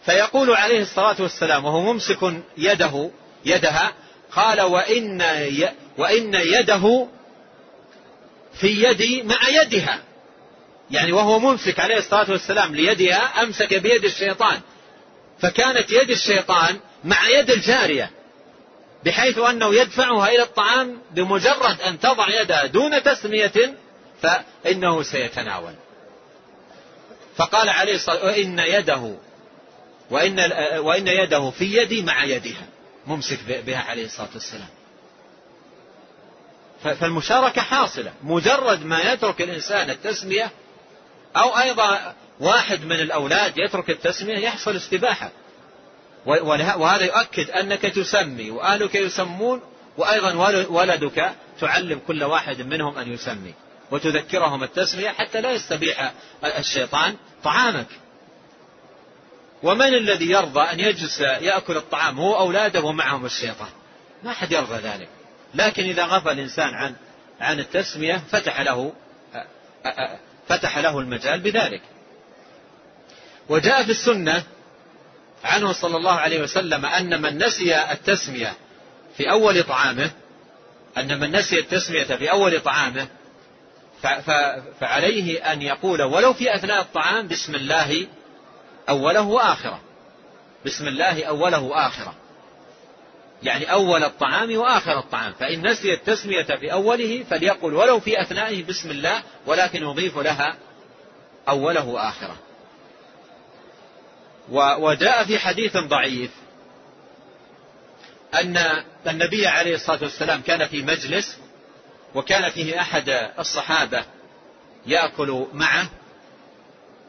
فيقول عليه الصلاة والسلام وهو ممسك يده يدها قال وإن, وإن يده في يدي مع يدها. يعني وهو ممسك عليه الصلاة والسلام ليدها أمسك بيد الشيطان. فكانت يد الشيطان مع يد الجارية. بحيث أنه يدفعها إلى الطعام بمجرد أن تضع يدها دون تسمية فإنه سيتناول. فقال عليه الصلاة وإن يده وإن, وإن يده في يدي مع يدها. ممسك بها عليه الصلاة والسلام. فالمشاركة حاصلة. مجرد ما يترك الإنسان التسمية أو أيضا واحد من الأولاد يترك التسمية يحصل استباحة. وهذا يؤكد أنك تسمي وأهلك يسمون وأيضا ولدك تعلم كل واحد منهم أن يسمي وتذكرهم التسمية حتى لا يستبيح الشيطان طعامك. ومن الذي يرضى أن يجلس يأكل الطعام هو أولاده ومعهم الشيطان. ما حد يرضى ذلك. لكن إذا غفل الإنسان عن عن التسمية فتح له فتح له المجال بذلك. وجاء في السنة عنه صلى الله عليه وسلم أن من نسي التسمية في أول طعامه أن من نسي التسمية في أول طعامه فعليه أن يقول ولو في أثناء الطعام بسم الله أوله وآخره. بسم الله أوله وآخره. يعني أول الطعام وآخر الطعام. فإن نسي التسمية في أوله فليقل ولو في أثنائه بسم الله ولكن يضيف لها أوله وآخره. وجاء في حديث ضعيف. أن النبي عليه الصلاة والسلام كان في مجلس وكان فيه أحد الصحابة يأكل معه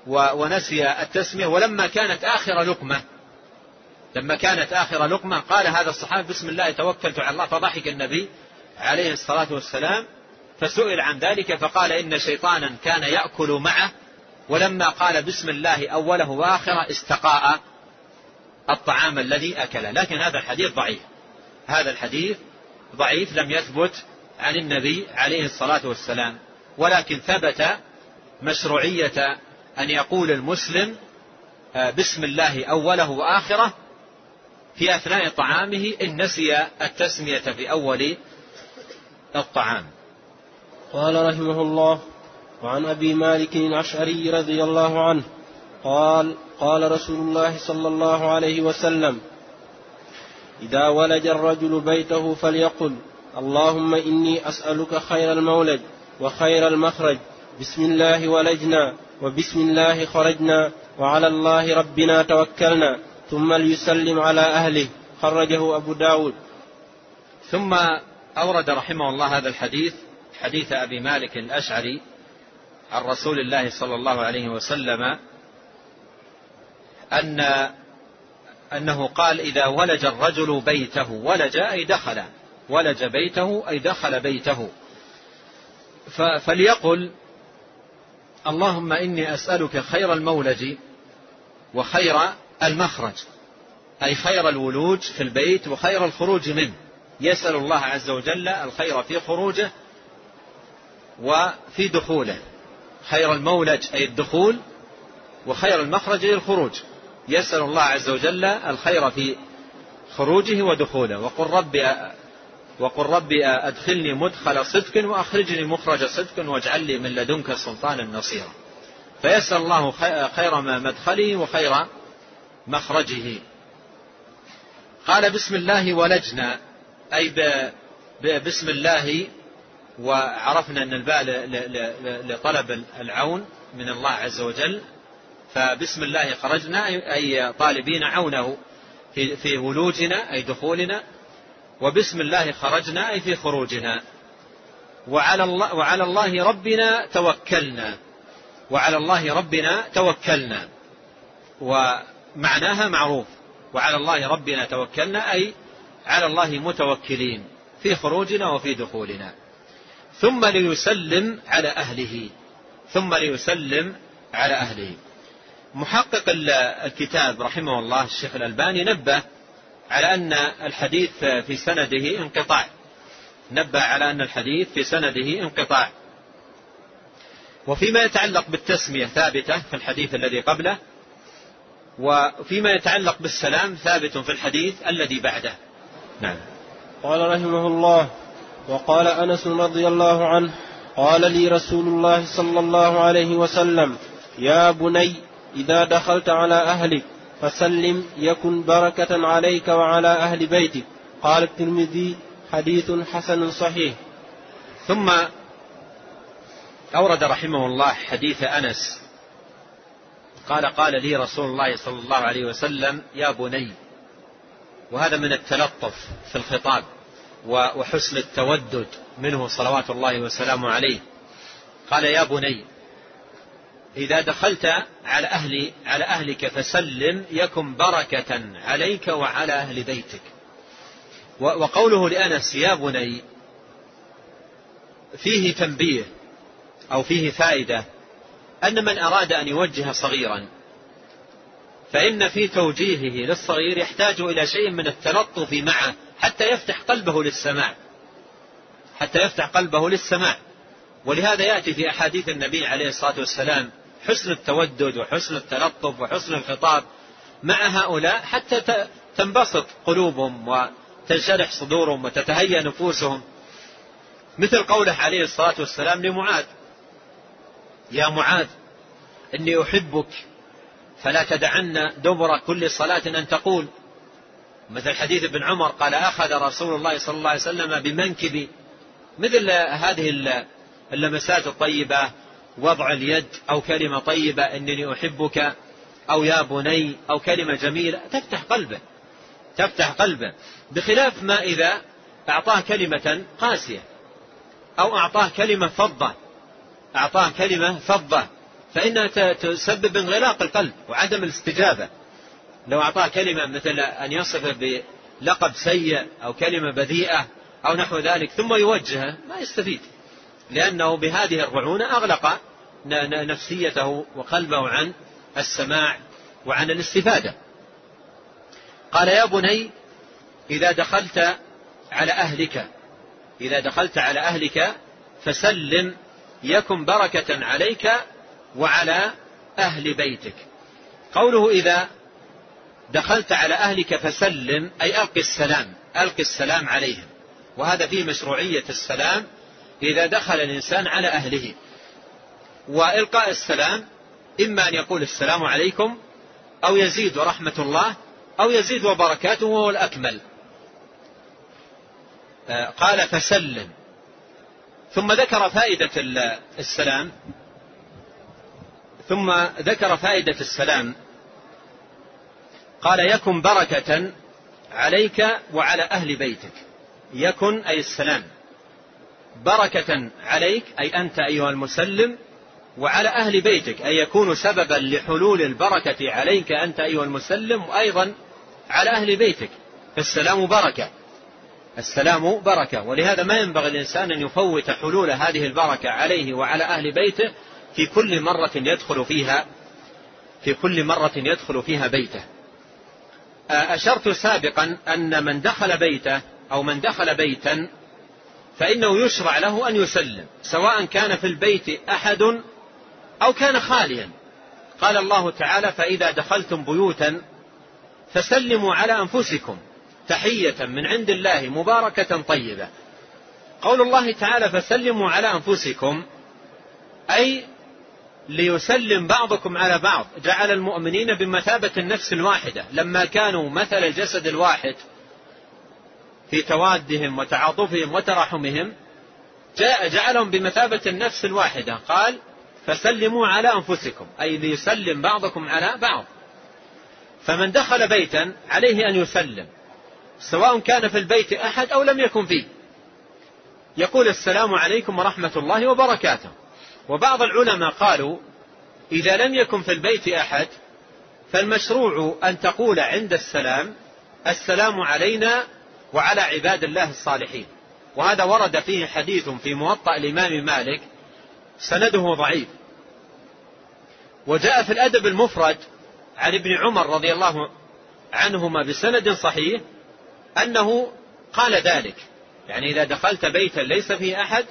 ونسي التسمية. ولما كانت آخر لقمة لما كانت آخر لقمة قال هذا الصحابي بسم الله توكلت على الله. فضحك النبي عليه الصلاة والسلام فسئل عن ذلك فقال إن شيطانا كان يأكل معه ولما قال بسم الله أوله وآخره استقاء الطعام الذي أكله لكن هذا الحديث ضعيف. هذا الحديث ضعيف لم يثبت عن النبي عليه الصلاة والسلام. ولكن ثبت مشروعية أن يقول المسلم آه، بسم الله أوله وآخره في أثناء طعامه إن نسي التسمية في أول الطعام.
قال رحمه الله وعن أبي مالك الأشعري رضي الله عنه قال قال رسول الله صلى الله عليه وسلم إذا ولج الرجل بيته فليقل اللهم إني أسألك خير المولد وخير المخرج بسم الله ولجنا وبسم الله خرجنا وعلى الله ربنا توكلنا ثم ليسلم على أهله. خرجه أبو داود.
ثم أورد رحمه الله هذا الحديث حديث أبي مالك الأشعري عن رسول الله صلى الله عليه وسلم أن أنه قال إذا ولج الرجل بيته ولج أي دخل ولج بيته أي دخل بيته. فليقل اللهم إني أسألك خير المولج وخير المخرج أي خير الولوج في البيت وخير الخروج منه. يسأل الله عز وجل الخير في خروجه وفي دخوله. خير المولج أي الدخول وخير المخرج أي الخروج. يسأل الله عز وجل الخير في خروجه ودخوله. وقل رب وقل ربي أدخلني مدخل صدق وأخرجني مخرج صدق واجعل لي من لدنك سلطانا نصيرا. فيسأل الله خير مدخله وخير مخرجه. قال بسم الله ولجنا أي بسم الله وعرفنا أن الباء لطلب العون من الله عز وجل فبسم الله خرجنا أي طالبين عونه في, في ولوجنا أي دخولنا وبسم الله خرجنا أي في خروجنا. وعلى الله, وعلى الله ربنا توكلنا. وعلى الله ربنا توكلنا. ومعناها معروف. وعلى الله ربنا توكلنا أي على الله متوكلين في خروجنا وفي دخولنا. ثم ليسلم على أهله. ثم ليسلم على أهله. محقق الكتاب رحمه الله الشيخ الألباني نبه على أن الحديث في سنده انقطاع. نبه على أن الحديث في سنده انقطاع. وفيما يتعلق بالتسمية ثابتة في الحديث الذي قبله وفيما يتعلق بالسلام ثابت في الحديث الذي بعده. نعم.
قال رحمه الله وقال أنس رضي الله عنه قال لي رسول الله صلى الله عليه وسلم يا بني إذا دخلت على أهلك فسلم يكن بركة عليك وعلى أهل بيتك. قال الترمذي حديث حسن صحيح.
ثم أورد رحمه الله حديث أنس. قال قال لي رسول الله صلى الله عليه وسلم يا بني وهذا من التلطف في الخطاب. وحسن التودد منه صلوات الله وسلامه عليه. قال يا بني إذا دخلت على أهل على أهلك فسلم يكن بركة عليك وعلى أهل بيتك. وقوله لأنس يا بني فيه تنبيه أو فيه فائدة أن من أراد أن يوجه صغيرا فإن في توجيهه للصغير يحتاج إلى شيء من التلطف معه حتى يفتح قلبه للسماع. حتى يفتح قلبه للسماع. ولهذا يأتي في أحاديث النبي عليه الصلاة والسلام حسن التودد وحسن التلطف وحسن الخطاب مع هؤلاء حتى تنبسط قلوبهم وتنشرح صدورهم وتتهيأ نفوسهم. مثل قوله عليه الصلاة والسلام لمعاذ. يا معاذ إني أحبك فلا تدعن دبر كل صلاة أن تقول. مثل حديث ابن عمر قال أخذ رسول الله صلى الله عليه وسلم بمنكبي مثل هذه اللمسات الطيبة وضع اليد أو كلمة طيبة إنني أحبك أو يا بني أو كلمة جميلة تفتح قلبه تفتح قلبه. بخلاف ما إذا أعطاه كلمة قاسية أو أعطاه كلمة فضة أعطاه كلمة فضة فإنها تسبب انغلاق القلب وعدم الاستجابة. لو أعطاه كلمة مثل أن يصف بلقب سيء أو كلمة بذيئة أو نحو ذلك ثم يوجهه ما يستفيد. لأنه بهذه الرعونة أغلق نفسيته وقلبه عن السماع وعن الاستفادة. قال يا بني إذا دخلت على أهلك إذا دخلت على أهلك فسلم يكن بركة عليك وعلى أهل بيتك. قوله إذا دخلت على أهلك فسلم أي ألق السلام ألق السلام عليهم. وهذا فيه مشروعية السلام إذا دخل الإنسان على أهله. وإلقاء السلام إما أن يقول السلام عليكم أو يزيد ورحمة الله أو يزيد وبركاته وهو الأكمل. آه، قال فسلم. ثم ذكر فائدة السلام. ثم ذكر فائدة السلام. قال يكن بركة عليك وعلى أهل بيتك. يكن أي السلام. بركة عليك أي أنت أيها المسلم وعلى أهل بيتك أي يكون سببا لحلول البركة عليك أنت أيها المسلم وأيضا على أهل بيتك. فالسلام بركة. السلام بركة. ولهذا ما ينبغي الإنسان أن يفوت حلول هذه البركة عليه وعلى أهل بيته في كل مرة يدخل فيها في كل مرة يدخل فيها بيته. أشرت سابقا أن من دخل بيته أو من دخل بيتا فإنه يشرع له أن يسلم سواء كان في البيت أحد أو كان خاليا. قال الله تعالى فإذا دخلتم بيوتا فسلموا على أنفسكم تحية من عند الله مباركة طيبة. قول الله تعالى فسلموا على أنفسكم أي ليسلم بعضكم على بعض. جعل المؤمنين بمثابة النفس الواحدة. لما كانوا مثل الجسد الواحد في توادهم وتعاطفهم وتراحمهم جاء جعلهم بمثابة النفس الواحدة. قال فسلموا على أنفسكم. أي ليسلم بعضكم على بعض. فمن دخل بيتا عليه أن يسلم سواء كان في البيت أحد أو لم يكن فيه. يقول السلام عليكم ورحمة الله وبركاته. وبعض العلماء قالوا إذا لم يكن في البيت أحد فالمشروع أن تقول عند السلام السلام علينا وعلى عباد الله الصالحين. وهذا ورد فيه حديث في موطأ الإمام مالك سنده ضعيف. وجاء في الأدب المفرد عن ابن عمر رضي الله عنهما بسند صحيح أنه قال ذلك. يعني إذا دخلت بيتا ليس فيه أحد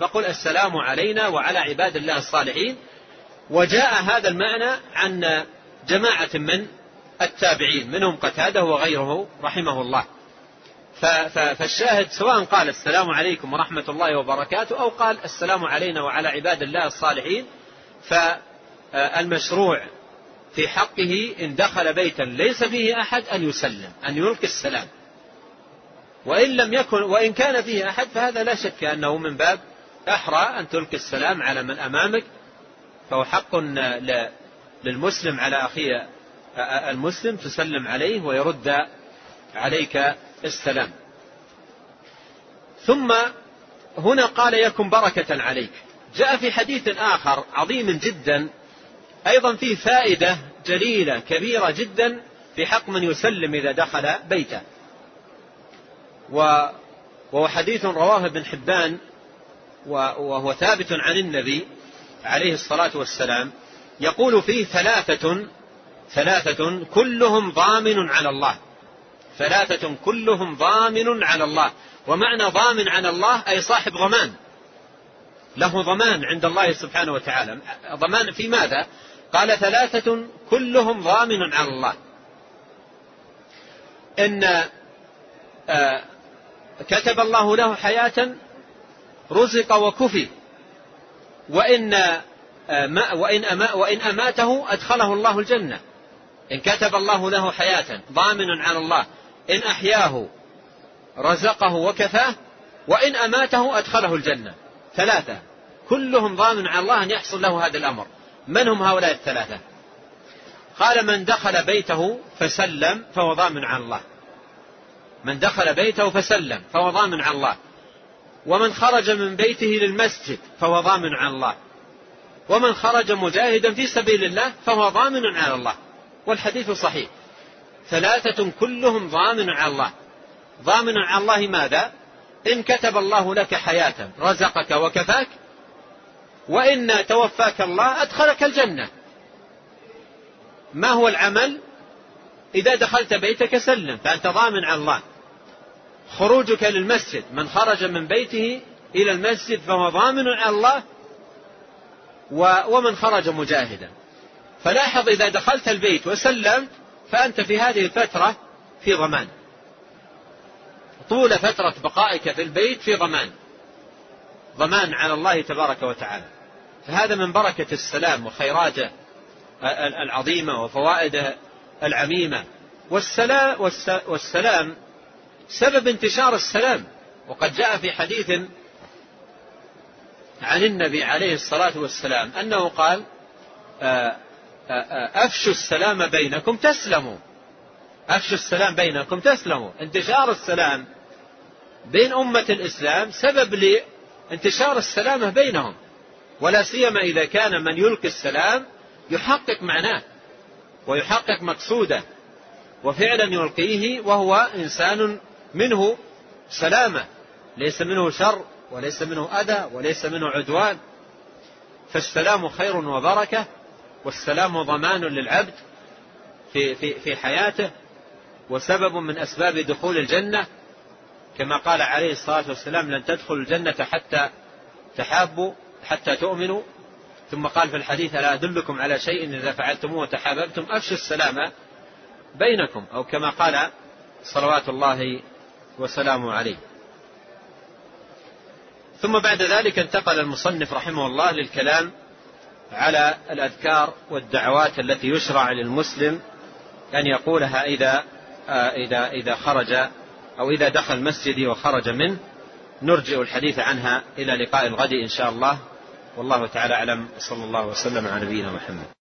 فقل السلام علينا وعلى عباد الله الصالحين. وجاء هذا المعنى عن جماعة من التابعين منهم قتادة وغيره رحمه الله. فالشاهد سواء قال السلام عليكم ورحمة الله وبركاته أو قال السلام علينا وعلى عباد الله الصالحين فالمشروع في حقه إن دخل بيتا ليس فيه أحد أن يسلم أن يلقي السلام. وإن لم يكن وإن كان فيه أحد فهذا لا شك أنه من باب أحرى أن تلقي السلام على من أمامك فهو حق للمسلم على أخيه المسلم تسلم عليه ويرد عليك السلام. ثم هنا قال يكن بركة عليك. جاء في حديث آخر عظيم جدا أيضا فيه فائدة جليلة كبيرة جدا في حق من يسلم إذا دخل بيته. وهو حديث رواه ابن حبان وهو ثابت عن النبي عليه الصلاة والسلام يقول فيه ثلاثة ثلاثة كلهم ضامن على الله. ثلاثة كلهم ضامن على الله. ومعنى ضامن على الله أي صاحب ضمان. له ضمان عند الله سبحانه وتعالى. ضمان في ماذا؟ قال ثلاثة كلهم ضامن على الله. إن آه، كتب الله له حياة رزق وكفي. وإن آه، وإن وإن أماته أدخله الله الجنة. إن كتب الله له حياة ضامن على الله. إن أحياه رزقه وكفاه وإن أماته أدخله الجنة. ثلاثة. كلهم ضامن على الله أن يحصل له هذا الأمر. من هم هؤلاء الثلاثة؟ قال من دخل بيته فسلم فهو ضامن على الله. من دخل بيته فسلم فهو ضامن على الله. ومن خرج من بيته للمسجد فهو ضامن على الله. ومن خرج مجاهدا في سبيل الله فهو ضامن على الله. والحديث صحيح. ثلاثة كلهم ضامن على الله. ضامن على الله ماذا؟ إن كتب الله لك حياة رزقك وكفاك وإن توفاك الله أدخلك الجنة. ما هو العمل؟ إذا دخلت بيتك سلم فأنت ضامن على الله. خروجك للمسجد. من خرج من بيته إلى المسجد فهو ضامن على الله ومن خرج مجاهدا. فلاحظ إذا دخلت البيت وسلمت فأنت في هذه الفترة في ضمان. طول فترة بقائك في البيت في ضمان. ضمان على الله تبارك وتعالى. فهذا من بركة السلام وخيراته العظيمة وفوائده العميمة. والسلام, والسلام سبب انتشار السلام. وقد جاء في حديث عن النبي عليه الصلاة والسلام أنه قال آه، آه، آه، أفشوا السلام بينكم تسلموا. أفشوا السلام بينكم تسلموا. انتشار السلام بين أمة الإسلام سبب لانتشار السلامة بينهم. ولا سيما إذا كان من يلقي السلام يحقق معناه ويحقق مقصوده وفعلا يلقيه وهو إنسان منه سلامة ليس منه شر وليس منه أذى وليس منه عدوان. فالسلام خير وبركة والسلام ضمان للعبد في, في, في حياته وسبب من أسباب دخول الجنة. كما قال عليه الصلاة والسلام لن تدخلوا الجنة حتى تحابوا حتى تؤمنوا. ثم قال في الحديث ألا أدلكم على شيء إذا فعلتموه وتحاببتم؟ أفشوا السلام بينكم أو كما قال صلوات الله وسلامه عليه ثم بعد ذلك انتقل المصنف رحمه الله للكلام على الأذكار والدعوات التي يشرع للمسلم أن يقولها إذا إذا إذا خرج أو إذا دخل مسجدي وخرج منه. نرجئ الحديث عنها إلى لقاء الغد إن شاء الله. والله تعالى أعلم. صلى الله وسلم على نبينا محمد.